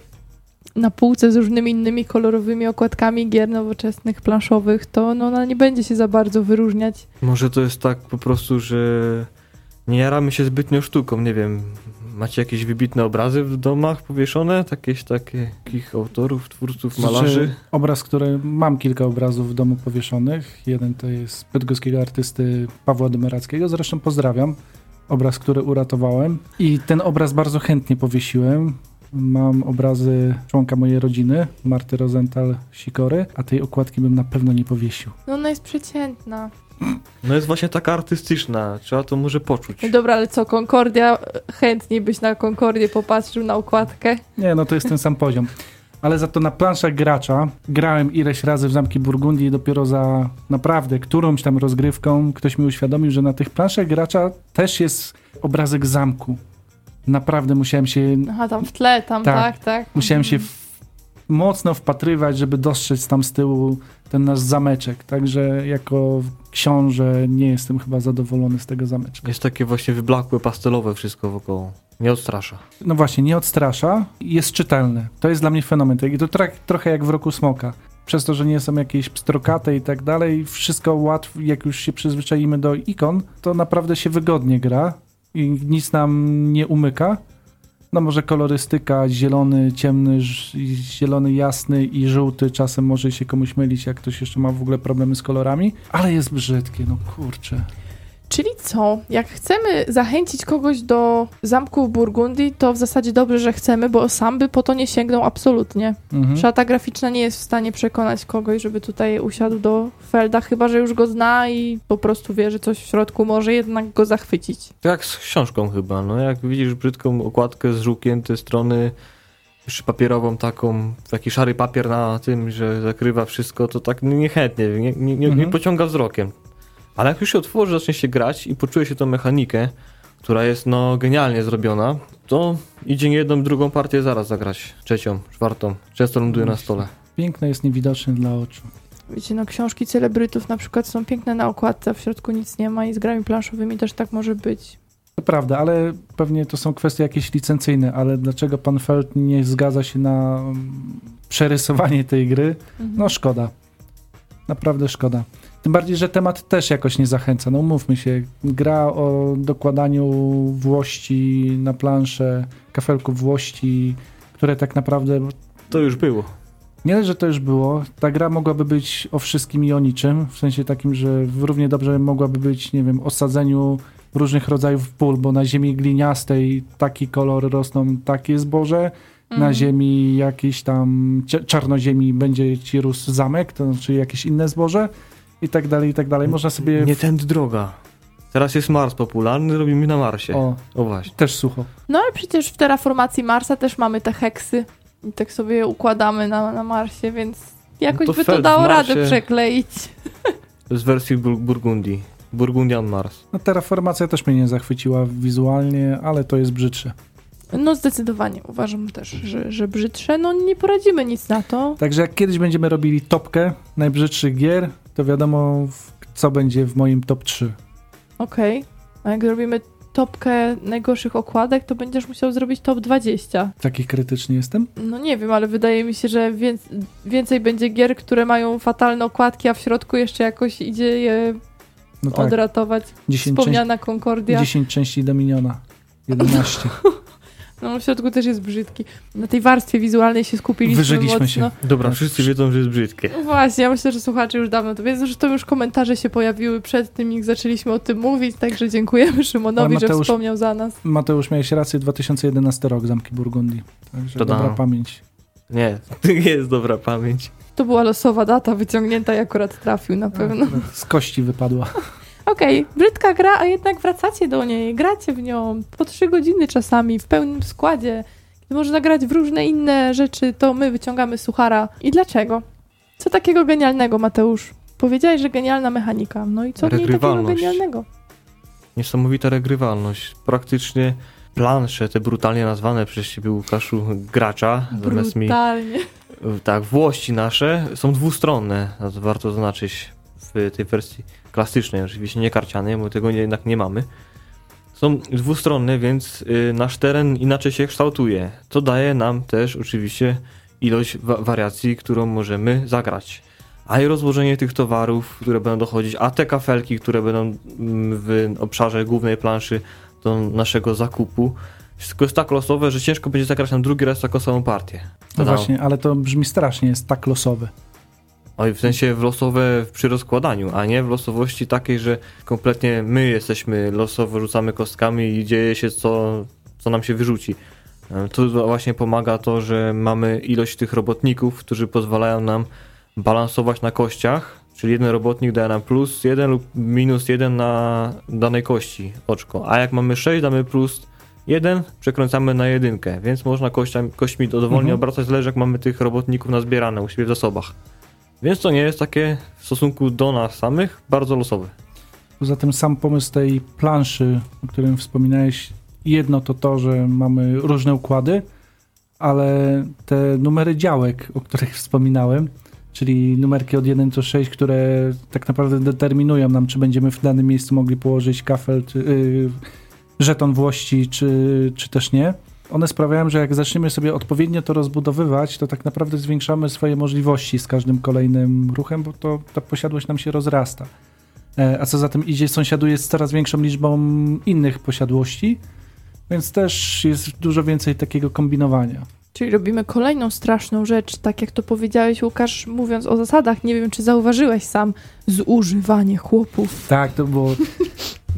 na półce z różnymi innymi kolorowymi okładkami gier nowoczesnych, planszowych, to no, ona nie będzie się za bardzo wyróżniać. Może to jest tak po prostu, że nie jaramy się zbytnio sztuką, nie wiem. Macie jakieś wybitne obrazy w domach powieszone? Jakieś takie, takich autorów, twórców, malarzy? Znaczy, obraz, który mam kilka obrazów w domu powieszonych. Jeden to jest bydgoskiego artysty Pawła Dymerackiego, zresztą pozdrawiam. Obraz, który uratowałem. I ten obraz bardzo chętnie powiesiłem. Mam obrazy członka mojej rodziny, Marty Rosenthal-Sikory, a tej okładki bym na pewno nie powiesił. No ona jest przeciętna. No jest właśnie taka artystyczna, trzeba to może poczuć. No dobra, ale co, Concordia, chętniej byś na Concordię popatrzył na okładkę. Nie, no to jest ten sam poziom. Ale za to na planszach gracza grałem ileś razy w Zamki Burgundii i dopiero za naprawdę którąś tam rozgrywką ktoś mi uświadomił, że na tych planszach gracza też jest obrazek zamku. Naprawdę musiałem się, Aha, tam w tle, tam, Tak. tak, tak. musiałem się Mhm. w, mocno wpatrywać, żeby dostrzec tam z tyłu ten nasz zameczek. Także jako książę nie jestem chyba zadowolony z tego zameczka. Jest takie właśnie wyblakłe, pastelowe wszystko wokoło. Nie odstrasza. no właśnie, nie odstrasza, jest czytelne. To jest dla mnie fenomen. I to trochę jak w Roku Smoka. Przez to, że nie są jakieś pstrokate i tak dalej, wszystko łatwo, jak już się przyzwyczaimy do ikon, to naprawdę się wygodnie gra i nic nam nie umyka. No może kolorystyka, zielony, ciemny, zielony, jasny i żółty czasem może się komuś mylić, jak ktoś jeszcze ma w ogóle problemy z kolorami, ale jest brzydkie, no kurczę. Czyli co? Jak chcemy zachęcić kogoś do zamku w Burgundii, to w zasadzie dobrze, że chcemy, bo sam by po to nie sięgnął absolutnie. Mhm. Szata graficzna nie jest w stanie przekonać kogoś, żeby tutaj usiadł do Felda, chyba że już go zna i po prostu wie, że coś w środku może jednak go zachwycić. To jak z książką chyba, no jak widzisz brzydką okładkę z żółknięte strony, jeszcze papierową taką, taki szary papier na tym, że zakrywa wszystko, to tak niechętnie, nie, nie, nie, nie Mhm. pociąga wzrokiem. Ale jak już się otworzy, zacznie się grać i poczuje się tą mechanikę, która jest no genialnie zrobiona, to idzie nie jedną, drugą partię zaraz zagrać, trzecią, czwartą, często ląduje na stole. Piękne jest niewidoczne dla oczu. Wiecie, no książki celebrytów na przykład są piękne na okładce, a w środku nic nie ma i z grami planszowymi też tak może być. To prawda, ale pewnie to są kwestie jakieś licencyjne, ale dlaczego pan Feld nie zgadza się na mm, przerysowanie tej gry? Mhm. No szkoda. Naprawdę szkoda. Tym bardziej, że temat też jakoś nie zachęca. No mówmy się, gra o dokładaniu włości na planszę, kafelków włości, które tak naprawdę To już było. nie, że to już było. Ta gra mogłaby być o wszystkim i o niczym, w sensie takim, że równie dobrze mogłaby być, nie wiem, o sadzeniu różnych rodzajów pól, bo na ziemi gliniastej taki kolor rosną takie zboże, na Mhm. ziemi jakiejś tam czarnoziemi będzie ci rósł zamek, to znaczy jakieś inne zboże i tak dalej, i tak dalej. Można sobie... Nie tędy droga. Teraz jest Mars popularny, robimy na Marsie. O, O, właśnie. też sucho. No ale przecież w terraformacji Marsa też mamy te heksy i tak sobie je układamy na, na Marsie, więc jakoś No to by to dało radę przekleić. Z wersji Bur Burgundii. Burgundian Mars. No terraformacja też mnie nie zachwyciła wizualnie, ale to jest brzydsze. No zdecydowanie uważam też, że, że brzydsze, no nie poradzimy nic na to. Także jak kiedyś będziemy robili topkę najbrzydszych gier, to wiadomo co będzie w moim top 3. Okej, a jak zrobimy topkę najgorszych okładek, to będziesz musiał zrobić top 20. Taki krytyczny jestem? No nie wiem, ale wydaje mi się, że więc więcej będzie gier, które mają fatalne okładki, a w środku jeszcze jakoś idzie je No tak, odratować. 10, części, Wspomniana Concordia. 10 części Dominiona. 11. No w środku też jest brzydki. Na tej warstwie wizualnej się skupiliśmy Wyżyliśmy mocno. się. Dobra, wszyscy wiedzą, że jest brzydkie. No właśnie, ja myślę, że słuchacze już dawno to wiedzą, że to już komentarze się pojawiły przed tym, jak zaczęliśmy o tym mówić, także dziękujemy Szymonowi, Ale że Mateusz- wspomniał za nas. Mateusz, miałeś rację, 2011 rok, Zamki Burgundii. Także Ta-da. dobra pamięć. Nie, to nie jest dobra pamięć. To była losowa data wyciągnięta i akurat trafił na pewno. Akurat Z kości wypadła. Okej, brzydka gra, a jednak wracacie do niej, gracie w nią po trzy godziny czasami, w pełnym składzie. Kiedy można grać w różne inne rzeczy, to my wyciągamy suchara. I dlaczego? Co takiego genialnego, Mateusz? Powiedziałeś, że genialna mechanika. No i co w niej takiego genialnego? Niesamowita regrywalność. Praktycznie plansze, te brutalnie nazwane przez ciebie, Łukaszu, gracza, zamiast mi, Brutalnie. tak, włości nasze są dwustronne, warto zaznaczyć. w tej wersji klasycznej, oczywiście nie karcianej, bo tego jednak nie mamy. Są dwustronne, więc y, nasz teren inaczej się kształtuje. To daje nam też oczywiście ilość wa wariacji, którą możemy zagrać. A i rozłożenie tych towarów, które będą dochodzić, a te kafelki, które będą mm, w obszarze głównej planszy do naszego zakupu, wszystko jest tak losowe, że ciężko będzie zagrać nam drugi raz taką samą partię. No właśnie, ale to brzmi strasznie, jest tak losowy. Oj, w sensie w losowe przy rozkładaniu, a nie w losowości takiej, że kompletnie my jesteśmy losowo, rzucamy kostkami i dzieje się co, co nam się wyrzuci. E, Tu właśnie pomaga to, że mamy ilość tych robotników, którzy pozwalają nam balansować na kościach, czyli jeden robotnik daje nam plus jeden lub minus jeden na danej kości oczko, a jak mamy 6, damy plus jeden, przekręcamy na jedynkę, więc można kościami, kośćmi dowolnie Mhm. obracać, zależy jak mamy tych robotników nazbierane u siebie w zasobach. Więc to nie jest takie w stosunku do nas samych bardzo losowe. Poza tym sam pomysł tej planszy, o którym wspominałeś, jedno to to, że mamy różne układy, ale te numery działek, o których wspominałem, czyli numerki od 1 do 6, które tak naprawdę determinują nam, czy będziemy w danym miejscu mogli położyć kafel, czy, yy, żeton włości, czy, czy też nie. One sprawiają, że jak zaczniemy sobie odpowiednio to rozbudowywać, to tak naprawdę zwiększamy swoje możliwości z każdym kolejnym ruchem, bo to ta posiadłość nam się rozrasta. E, A co za tym idzie, sąsiaduje z coraz większą liczbą innych posiadłości, więc też jest dużo więcej takiego kombinowania. Czyli robimy kolejną straszną rzecz, tak jak to powiedziałeś, Łukasz, mówiąc o zasadach. Nie wiem, czy zauważyłeś sam zużywanie chłopów. Tak, to było.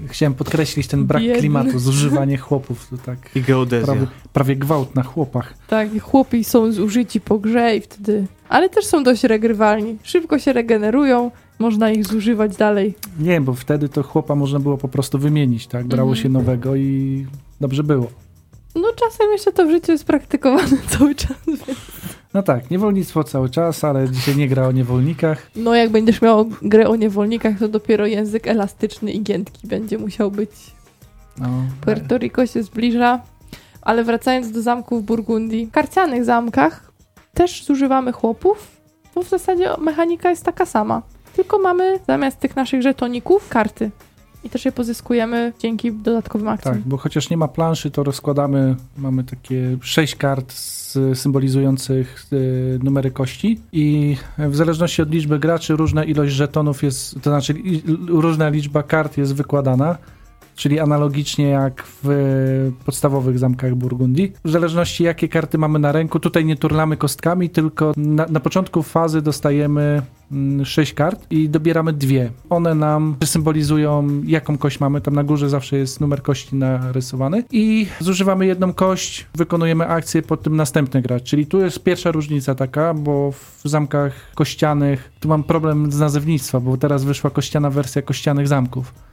Chciałem podkreślić ten brak Biedny. klimatu, zużywanie chłopów. To tak I geodezja. prawie, prawie gwałt na chłopach. Tak, chłopi są zużyci po grze i wtedy... Ale też są dość regrywalni. Szybko się regenerują, można ich zużywać dalej. Nie, bo wtedy to chłopa można było po prostu wymienić, tak? Brało Mhm. się nowego i dobrze było. No czasem jeszcze to w życiu jest praktykowane cały czas. No tak, niewolnictwo cały czas, ale dzisiaj nie gra o niewolnikach. No jak będziesz miał grę o niewolnikach, to dopiero język elastyczny i giętki będzie musiał być. No, Puerto Rico się zbliża. Ale wracając do zamków w Burgundii, w karcianych zamkach też zużywamy chłopów, bo w zasadzie mechanika jest taka sama. Tylko mamy zamiast tych naszych żetoników karty. I też je pozyskujemy dzięki dodatkowym akcjom. Tak, bo chociaż nie ma planszy, to rozkładamy, mamy takie sześć kart symbolizujących y, numery kości i w zależności od liczby graczy różna ilość żetonów jest, to znaczy różna liczba kart jest wykładana, czyli analogicznie jak w podstawowych zamkach Burgundii. W zależności jakie karty mamy na ręku, tutaj nie turlamy kostkami, tylko na, na początku fazy dostajemy mm, sześć kart i dobieramy dwie. One nam symbolizują, jaką kość mamy. Tam na górze zawsze jest numer kości narysowany. I zużywamy jedną kość, wykonujemy akcję, pod tym następny gracz. Czyli tu jest pierwsza różnica taka, bo w zamkach kościanych tu mam problem z nazewnictwa, bo teraz wyszła kościana wersja kościanych zamków.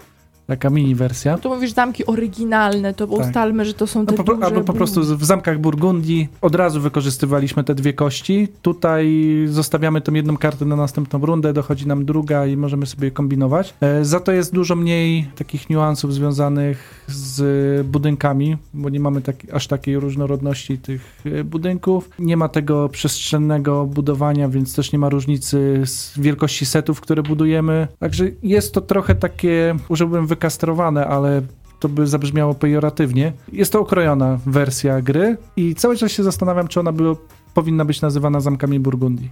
Taka mini wersja. Tu mówisz zamki oryginalne, to Tak. ustalmy, że to są te No, po, duże... albo po prostu w zamkach Burgundii od razu wykorzystywaliśmy te dwie kości. Tutaj zostawiamy tą jedną kartę na następną rundę, dochodzi nam druga i możemy sobie kombinować. E, za to jest dużo mniej takich niuansów związanych z budynkami, bo nie mamy tak, aż takiej różnorodności tych e, budynków. Nie ma tego przestrzennego budowania, więc też nie ma różnicy z wielkości setów, które budujemy. Także jest to trochę takie, użyłbym wykastrowane, ale to by zabrzmiało pejoratywnie. Jest to okrojona wersja gry i cały czas się zastanawiam, czy ona by, powinna być nazywana Zamkami Burgundii.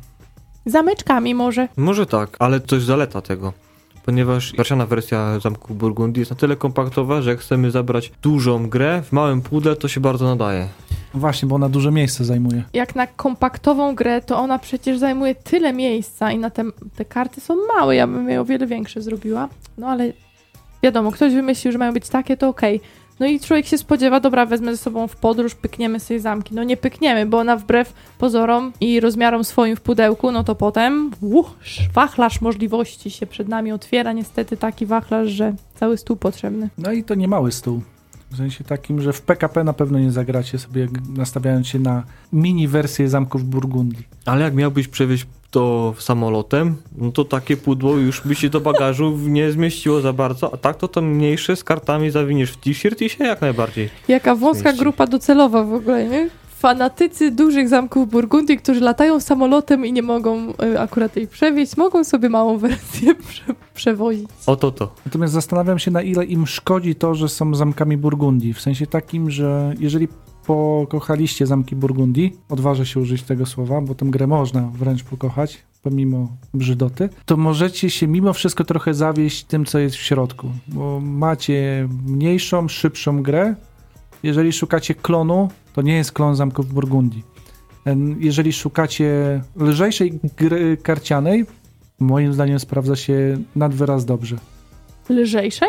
Zameczkami może. Może tak, ale to jest zaleta tego. Ponieważ karciana wersja Zamku Burgundii jest na tyle kompaktowa, że jak chcemy zabrać dużą grę w małym pudle, to się bardzo nadaje. Właśnie, bo ona duże miejsce zajmuje. Jak na kompaktową grę, to ona przecież zajmuje tyle miejsca i na te, te karty są małe. Ja bym je o wiele większe zrobiła. No ale wiadomo, ktoś wymyślił, że mają być takie, to okej. No i człowiek się spodziewa, dobra, wezmę ze sobą w podróż, pykniemy sobie zamki. No nie pykniemy, bo ona wbrew pozorom i rozmiarom swoim w pudełku, no to potem uch, wachlarz możliwości się przed nami otwiera. Niestety taki wachlarz, że cały stół potrzebny. No i to nie mały stół. W sensie takim, że w PKP na pewno nie zagracie sobie, nastawiając się na mini wersję zamków Burgundii. Ale jak miałbyś przewieźć to samolotem, no to takie pudło już by się do bagażu nie zmieściło za bardzo, a tak to to mniejsze z kartami zawiniesz w t-shirt i się jak najbardziej. Jaka wąska Zmieści. grupa docelowa w ogóle, nie? Fanatycy dużych zamków Burgundii, którzy latają samolotem i nie mogą y, akurat jej przewieźć, mogą sobie małą wersję prze przewozić. Oto to. Natomiast zastanawiam się, na ile im szkodzi to, że są zamkami Burgundii. W sensie takim, że jeżeli pokochaliście zamki Burgundii, odważę się użyć tego słowa, bo tę grę można wręcz pokochać, pomimo brzydoty, to możecie się mimo wszystko trochę zawieść tym, co jest w środku, bo macie mniejszą, szybszą grę. Jeżeli szukacie klonu, to nie jest klon zamków Burgundii. Jeżeli szukacie lżejszej gry karcianej, moim zdaniem sprawdza się nad wyraz dobrze. Lżejszej?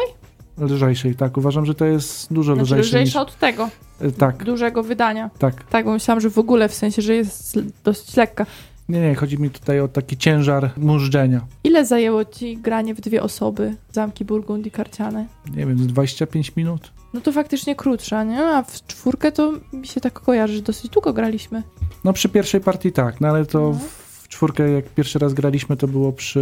Lżejszej, tak. Uważam, że to jest dużo Znaczy lżejsze niż... lżejsza od tego, E, Tak, dużego wydania. tak. Tak, bo myślałam, że w ogóle w sensie, że jest dosyć lekka. Nie, nie, chodzi mi tutaj o taki ciężar mużdżenia. Ile zajęło ci granie w dwie osoby zamki Burgundii karciane? Nie wiem, z 25 minut. No to faktycznie krótsza, nie? A w czwórkę to mi się tak kojarzy, że dosyć długo graliśmy. No przy pierwszej partii tak, no ale to No. w czwórkę jak pierwszy raz graliśmy, to było przy,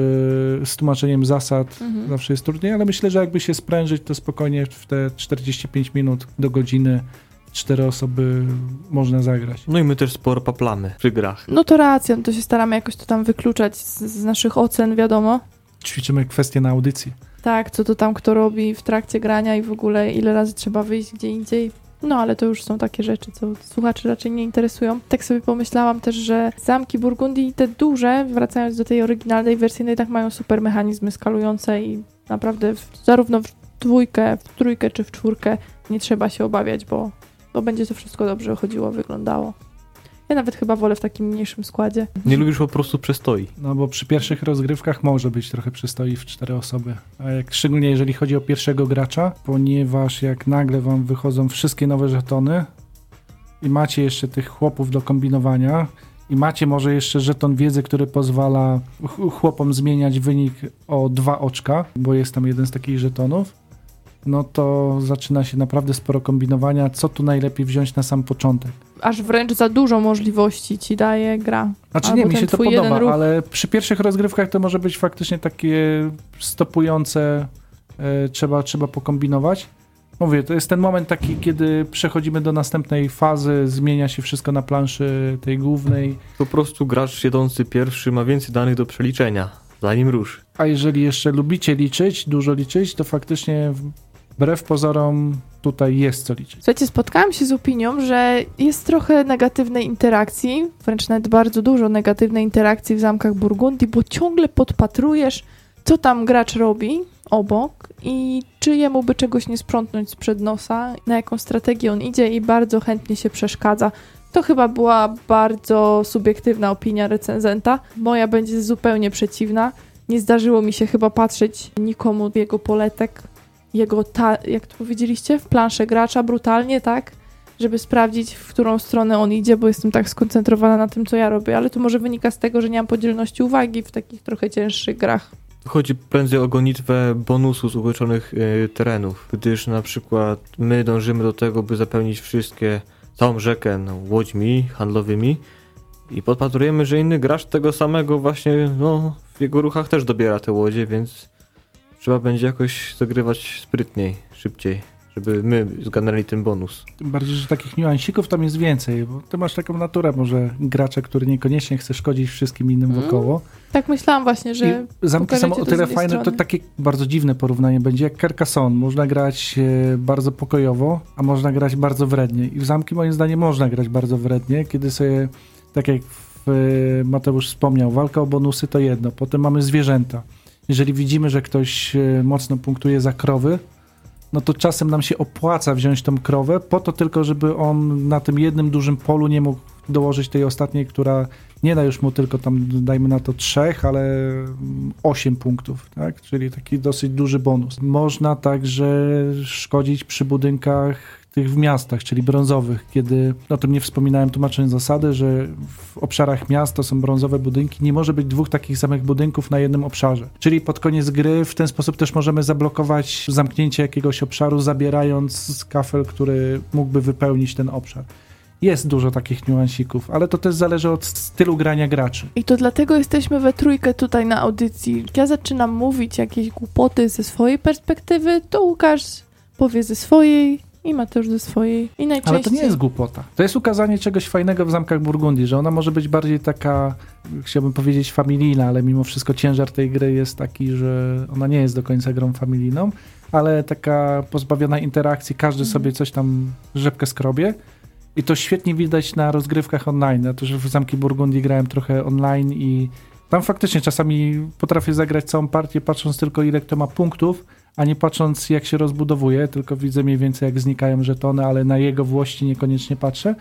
z tłumaczeniem zasad. Mhm. Zawsze jest trudniej, ale myślę, że jakby się sprężyć, to spokojnie w te 45 minut do godziny cztery osoby można zagrać. No i my też sporo paplamy przy grach. No to racja, no to się staramy jakoś to tam wykluczać z, z naszych ocen, wiadomo. Ćwiczymy kwestie na audycji. Tak, co to tam kto robi w trakcie grania i w ogóle ile razy trzeba wyjść gdzie indziej. No ale to już są takie rzeczy, co słuchaczy raczej nie interesują. Tak sobie pomyślałam też, że zamki Burgundii, te duże, wracając do tej oryginalnej wersji, jednak mają super mechanizmy skalujące i naprawdę w, zarówno w dwójkę, w trójkę czy w czwórkę nie trzeba się obawiać, bo, bo będzie to wszystko dobrze chodziło, wyglądało. Ja nawet chyba wolę w takim mniejszym składzie. Nie lubisz po prostu przestoi. No bo przy pierwszych rozgrywkach może być trochę przystoi w cztery osoby. A jak, szczególnie jeżeli chodzi o pierwszego gracza, ponieważ jak nagle wam wychodzą wszystkie nowe żetony i macie jeszcze tych chłopów do kombinowania i macie może jeszcze żeton wiedzy, który pozwala ch- chłopom zmieniać wynik o dwa oczka, bo jest tam jeden z takich żetonów, no to zaczyna się naprawdę sporo kombinowania, co tu najlepiej wziąć na sam początek. Aż wręcz za dużo możliwości ci daje gra. Znaczy Albo nie, mi się to podoba, ruch. ale przy pierwszych rozgrywkach to może być faktycznie takie stopujące, e, trzeba, trzeba pokombinować. Mówię, to jest ten moment taki, kiedy przechodzimy do następnej fazy, zmienia się wszystko na planszy tej głównej, Po prostu gracz siedzący pierwszy ma więcej danych do przeliczenia, zanim ruszy. a jeżeli jeszcze lubicie liczyć, dużo liczyć, to faktycznie wbrew pozorom tutaj jest co liczyć. Słuchajcie, spotkałam się z opinią, że jest trochę negatywnej interakcji, wręcz nawet bardzo dużo negatywnej interakcji w zamkach Burgundii, bo ciągle podpatrujesz, co tam gracz robi obok i czy jemu by czegoś nie sprzątnąć sprzed nosa, na jaką strategię on idzie i bardzo chętnie się przeszkadza. To chyba była bardzo subiektywna opinia recenzenta. Moja będzie zupełnie przeciwna. Nie zdarzyło mi się chyba patrzeć nikomu jego poletek jego, ta, jak to powiedzieliście, w planszę gracza brutalnie, tak? Żeby sprawdzić, w którą stronę on idzie, bo jestem tak skoncentrowana na tym, co ja robię. Ale to może wynika z tego, że nie mam podzielności uwagi w takich trochę cięższych grach. Chodzi prędzej o gonitwę bonusu z ułyczonych y, terenów, gdyż na przykład my dążymy do tego, by zapełnić wszystkie, całą rzekę no, łodźmi handlowymi i podpatrujemy, że inny gracz tego samego właśnie, no, w jego ruchach też dobiera te łodzie, więc trzeba będzie jakoś zagrywać sprytniej, szybciej, żeby my zgarnęli ten bonus. Tym bardziej, że takich niuansików tam jest więcej, bo ty masz taką naturę może gracza, który niekoniecznie chce szkodzić wszystkim innym Mm. wokoło. Tak myślałam właśnie, że I zamki są o to tyle fajne, to strony. takie bardzo dziwne porównanie będzie jak Carcassonne. Można grać e, bardzo pokojowo, a można grać bardzo wrednie. I w zamki moim zdaniem można grać bardzo wrednie, kiedy sobie, tak jak w, e, Mateusz wspomniał, walka o bonusy to jedno, potem mamy zwierzęta. Jeżeli widzimy, że ktoś e, mocno punktuje za krowy, no to czasem nam się opłaca wziąć tą krowę, po to tylko, żeby on na tym jednym dużym polu nie mógł dołożyć tej ostatniej, która nie da już mu tylko tam, dajmy na to trzech, ale osiem punktów, tak? Czyli taki dosyć duży bonus. Można także szkodzić przy budynkach tych w miastach, czyli brązowych, kiedy, o tym nie wspominałem tłumacząc zasady, że w obszarach miast to są brązowe budynki, nie może być dwóch takich samych budynków na jednym obszarze. Czyli pod koniec gry w ten sposób też możemy zablokować zamknięcie jakiegoś obszaru, zabierając kafel, który mógłby wypełnić ten obszar. Jest dużo takich niuansików, ale to też zależy od stylu grania graczy. I to dlatego jesteśmy we trójkę tutaj na audycji. Ja zaczynam mówić jakieś głupoty ze swojej perspektywy, to Łukasz powie ze swojej i Mateusz ze swojej. I najczęściej... Ale to nie jest głupota. To jest ukazanie czegoś fajnego w zamkach Burgundii, że ona może być bardziej taka, chciałbym powiedzieć, familijna, ale mimo wszystko ciężar tej gry jest taki, że ona nie jest do końca grą familijną, ale taka pozbawiona interakcji, każdy Mhm. sobie coś tam rzepkę skrobie. I to świetnie widać na rozgrywkach online. Ja też w Zamki Burgundii grałem trochę online i tam faktycznie czasami potrafię zagrać całą partię, patrząc tylko ile kto ma punktów, a nie patrząc jak się rozbudowuje, tylko widzę mniej więcej jak znikają żetony, ale na jego włości niekoniecznie patrzę.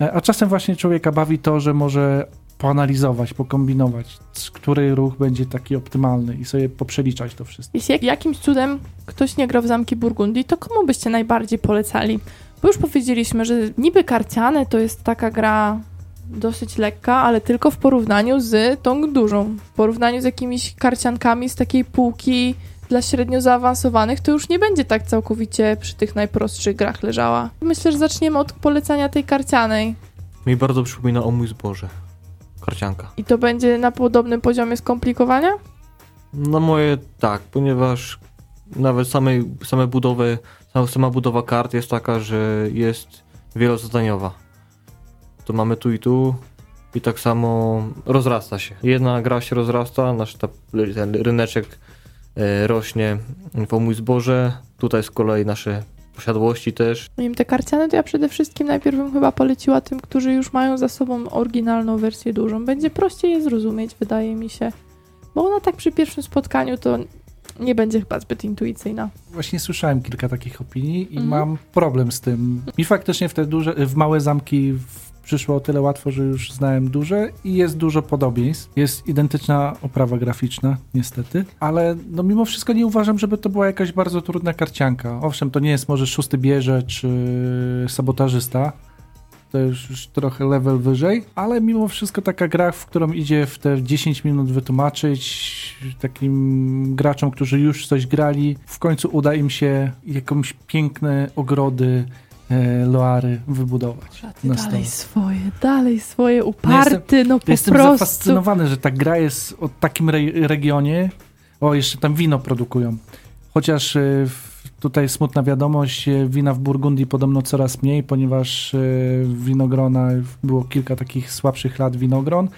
E, A czasem właśnie człowieka bawi to, że może poanalizować, pokombinować, który ruch będzie taki optymalny i sobie poprzeliczać to wszystko. Jeśli jak, jakimś cudem ktoś nie grał w Zamki Burgundii, to komu byście najbardziej polecali? Bo już powiedzieliśmy, że niby karciane to jest taka gra dosyć lekka, ale tylko w porównaniu z tą dużą. W porównaniu z jakimiś karciankami z takiej półki dla średnio zaawansowanych, to już nie będzie tak całkowicie przy tych najprostszych grach leżała. Myślę, że zaczniemy od polecania tej karcianej. Mi bardzo przypomina o mój zboże. Karcianka. I to będzie na podobnym poziomie skomplikowania? No moje tak, ponieważ nawet samej, same budowy, sama, sama budowa kart jest taka, że jest wielozadaniowa. To mamy tu i tu i tak samo rozrasta się. Jedna gra się rozrasta, nasz ta, ten ryneczek rośnie po mój zboże. Tutaj z kolei nasze posiadłości też. Wiem, te karciane to ja przede wszystkim najpierw bym chyba poleciła tym, którzy już mają za sobą oryginalną wersję dużą. Będzie prościej je zrozumieć, wydaje mi się. Bo ona tak przy pierwszym spotkaniu to nie będzie chyba zbyt intuicyjna. Właśnie słyszałem kilka takich opinii i Mhm. mam problem z tym. Mi faktycznie w te duże, w małe zamki w- przyszło o tyle łatwo, że już znałem duże i jest dużo podobieństw. Jest identyczna oprawa graficzna, niestety, ale no mimo wszystko nie uważam, żeby to była jakaś bardzo trudna karcianka. Owszem, to nie jest może szósty bierze czy sabotażysta, to już, już trochę level wyżej, ale mimo wszystko taka gra, w którą idzie w te 10 minut wytłumaczyć takim graczom, którzy już coś grali, w końcu uda im się jakąś piękne ogrody Loary wybudować. na stole. dalej swoje, dalej swoje, uparty, no po Jestem prostu. zafascynowany, że ta gra jest o takim re- regionie. O, jeszcze tam wino produkują. Chociaż e, tutaj smutna wiadomość, e, wina w Burgundii podobno coraz mniej, ponieważ e, winogrona, było kilka takich słabszych lat winogron.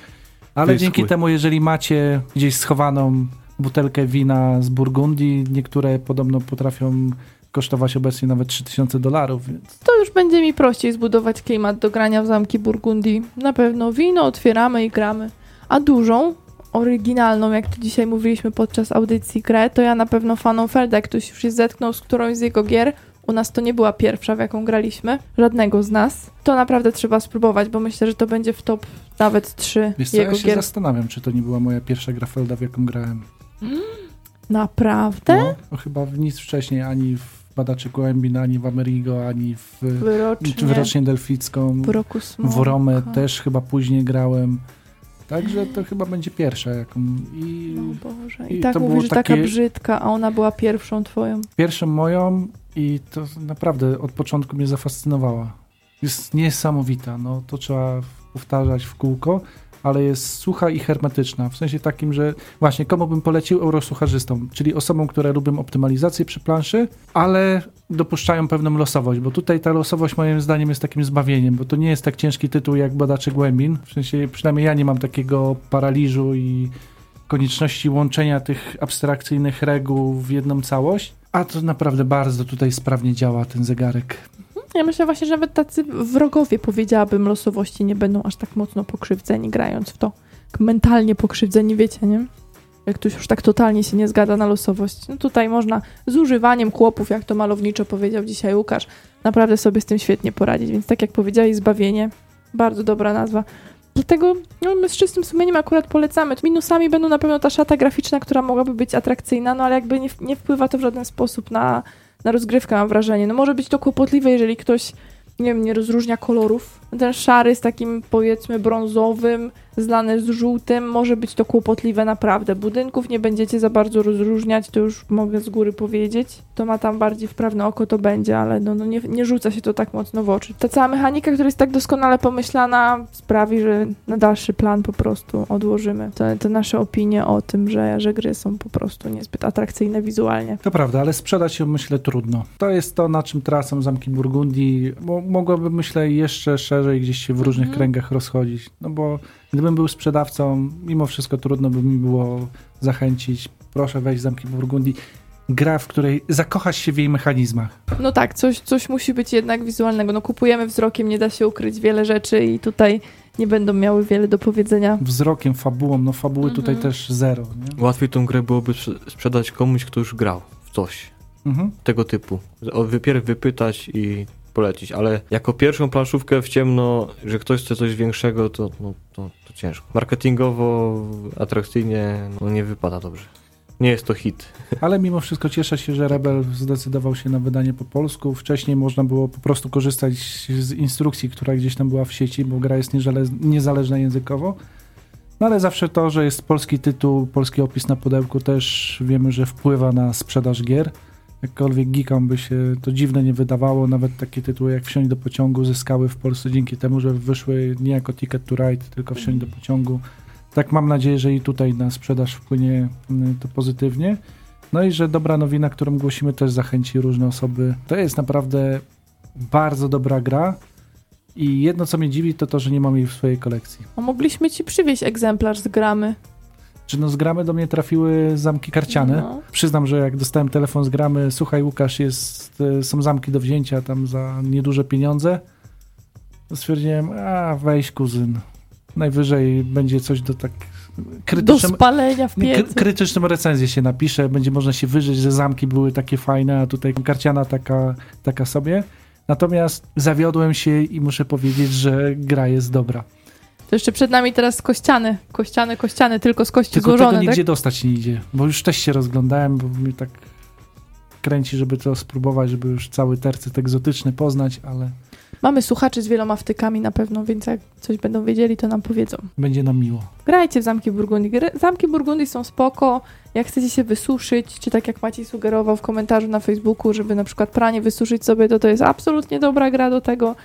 Ale dzięki temu, jeżeli macie gdzieś schowaną butelkę wina z Burgundii, niektóre podobno potrafią kosztować obecnie nawet 3000 dolarów, więc To już będzie mi prościej zbudować klimat do grania w zamki Burgundii. Na pewno wino otwieramy i gramy. A dużą, oryginalną, jak to dzisiaj mówiliśmy podczas audycji grę, to ja na pewno fanom Felda, jak ktoś już się zetknął z którąś z jego gier, u nas to nie była pierwsza, w jaką graliśmy, żadnego z nas, to naprawdę trzeba spróbować, bo myślę, że to będzie w top nawet trzy wiesz co, jego ja się gier. zastanawiam, czy to nie była moja pierwsza gra Felda, w jaką grałem. Naprawdę? No, no chyba w nic wcześniej, ani w Badaczy Głębin, ani w Amerigo, ani w Wyrocznie, czy Wyrocznie Delficką. w roku smoka. W Romę też chyba później grałem. Także to chyba będzie pierwsza jaką. I No Boże. I, I tak to mówisz, że taka takie- brzydka, a ona była pierwszą twoją. pierwszą moją i to naprawdę od początku mnie zafascynowała. Jest niesamowita, no to trzeba powtarzać w kółko, ale jest sucha i hermetyczna. W sensie takim, że właśnie komu bym polecił eurosucharzystom, czyli osobom, które lubią optymalizację przy planszy, ale dopuszczają pewną losowość, bo tutaj ta losowość moim zdaniem jest takim zbawieniem, bo to nie jest tak ciężki tytuł jak Badacze Głębin. W sensie przynajmniej ja nie mam takiego paraliżu i konieczności łączenia tych abstrakcyjnych reguł w jedną całość. A to naprawdę bardzo tutaj sprawnie działa ten zegarek. Ja myślę właśnie, że nawet tacy wrogowie, powiedziałabym, losowości nie będą aż tak mocno pokrzywdzeni grając w to. Tak Mentalnie pokrzywdzeni, wiecie, nie? Jak ktoś już tak totalnie się nie zgadza na losowość. No tutaj można z używaniem kłopów, jak to malowniczo powiedział dzisiaj Łukasz, naprawdę sobie z tym świetnie poradzić. Więc tak jak powiedziałeś, zbawienie, bardzo dobra nazwa. Dlatego no, my z czystym sumieniem akurat polecamy. Minusami będą na pewno ta szata graficzna, która mogłaby być atrakcyjna, no ale jakby nie, nie wpływa to w żaden sposób na, na rozgrywkę, mam wrażenie. No może być to kłopotliwe, jeżeli ktoś, nie wiem, nie rozróżnia kolorów. Ten szary z takim, powiedzmy, brązowym, zlane z żółtym, może być to kłopotliwe naprawdę. Budynków nie będziecie za bardzo rozróżniać, to już mogę z góry powiedzieć. To ma tam bardziej wprawne oko, to będzie, ale no, no nie, nie rzuca się to tak mocno w oczy. Ta cała mechanika, która jest tak doskonale pomyślana, sprawi, że na dalszy plan po prostu odłożymy te, te nasze opinie o tym, że, że gry są po prostu niezbyt atrakcyjne wizualnie. To prawda, ale sprzedać ją myślę trudno. To jest to, na czym tracą zamki Burgundii. Mo mogłoby myślę jeszcze szerzej gdzieś się w różnych Mhm. kręgach rozchodzić. No bo gdybym był sprzedawcą, mimo wszystko trudno by mi było zachęcić. Proszę wejść w zamki Burgundii. Gra, w której zakochasz się w jej mechanizmach. No tak, coś, coś musi być jednak wizualnego. No kupujemy wzrokiem, nie da się ukryć wiele rzeczy i tutaj nie będą miały wiele do powiedzenia. Wzrokiem, fabułą, no fabuły Mhm. tutaj też zero. Nie? Łatwiej tą grę byłoby sprze- sprzedać komuś, kto już grał w coś Mhm. tego typu. O, wypierw wypytać i polecić, ale jako pierwszą planszówkę w ciemno, że ktoś chce coś większego, to, no, to, ciężko. Marketingowo, atrakcyjnie, no nie wypada dobrze. Nie jest to hit. Ale mimo wszystko cieszę się, że Rebel zdecydował się na wydanie po polsku. Wcześniej można było po prostu korzystać z instrukcji, która gdzieś tam była w sieci, bo gra jest niezale- niezależna językowo. No ale zawsze to, że jest polski tytuł, polski opis na pudełku też wiemy, że wpływa na sprzedaż gier. Jakkolwiek geekom by się to dziwne nie wydawało, nawet takie tytuły jak Wsiąść do pociągu zyskały w Polsce dzięki temu, że wyszły nie jako Ticket to Ride, tylko Wsiąść do pociągu. Tak mam nadzieję, że i tutaj na sprzedaż wpłynie mm, to pozytywnie. No i że dobra nowina, którą głosimy, też zachęci różne osoby. To jest naprawdę bardzo dobra gra. I jedno, co mnie dziwi, to to, że nie mam jej w swojej kolekcji. A mogliśmy ci przywieźć egzemplarz z gramy. Czy no z gramy do mnie trafiły zamki karciane? No. Przyznam, że jak dostałem telefon z gramy, słuchaj Łukasz, jest, e, są zamki do wzięcia tam za nieduże pieniądze, to stwierdziłem, a weź kuzyn. Najwyżej będzie coś do tak Do krytycznym, spalenia w piecu. kry- krytyczną recenzję się napisze, będzie można się wyżyć, że zamki były takie fajne, a tutaj karciana taka, taka sobie. Natomiast zawiodłem się i muszę powiedzieć, że gra jest dobra. To jeszcze przed nami teraz kościany. Kościany, kościany, tylko z kości Tylko złożone, tego nigdzie tak? dostać nie idzie, bo już też się rozglądałem, bo mnie tak kręci, żeby to spróbować, żeby już cały tercyt egzotyczny poznać, ale Mamy słuchaczy z wieloma wtykami na pewno, więc jak coś będą wiedzieli, to nam powiedzą. będzie nam miło. Grajcie w Zamki Burgundii. Zamki Burgundii są spoko. Jak chcecie się wysuszyć, czy tak jak Maciej sugerował w komentarzu na Facebooku, żeby na przykład pranie wysuszyć sobie, to to jest absolutnie dobra gra do tego.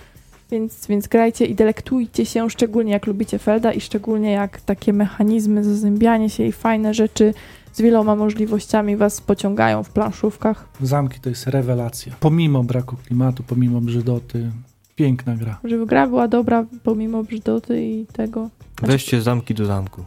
Więc, więc grajcie i delektujcie się, szczególnie jak lubicie Felda i szczególnie jak takie mechanizmy, zazębianie się i fajne rzeczy z wieloma możliwościami was pociągają w planszówkach. Zamki to jest rewelacja. Pomimo braku klimatu, pomimo brzydoty, piękna gra. Żeby gra była dobra pomimo brzydoty i tego. Znaczy- Weźcie zamki do zamku.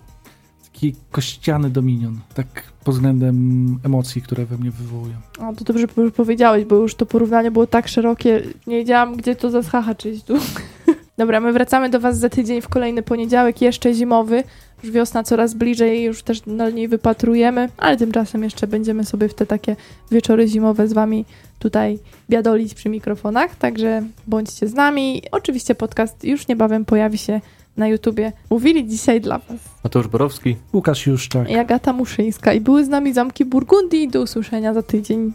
Taki kościany dominion, tak pod względem emocji, które we mnie wywołują. O, to dobrze po- powiedziałeś, bo już to porównanie było tak szerokie, nie wiedziałam, gdzie to zahaczyć tu. Dobra, my wracamy do Was za tydzień w kolejny poniedziałek, jeszcze zimowy. Już wiosna coraz bliżej, już też na niej wypatrujemy, ale tymczasem jeszcze będziemy sobie w te takie wieczory zimowe z Wami tutaj biadolić przy mikrofonach, także bądźcie z nami. Oczywiście podcast już niebawem pojawi się na YouTubie. Mówili dzisiaj dla Was Mateusz Borowski. Łukasz Juszczak. i Agata Muszyńska i były z nami Zamki Burgundii. Do usłyszenia za tydzień.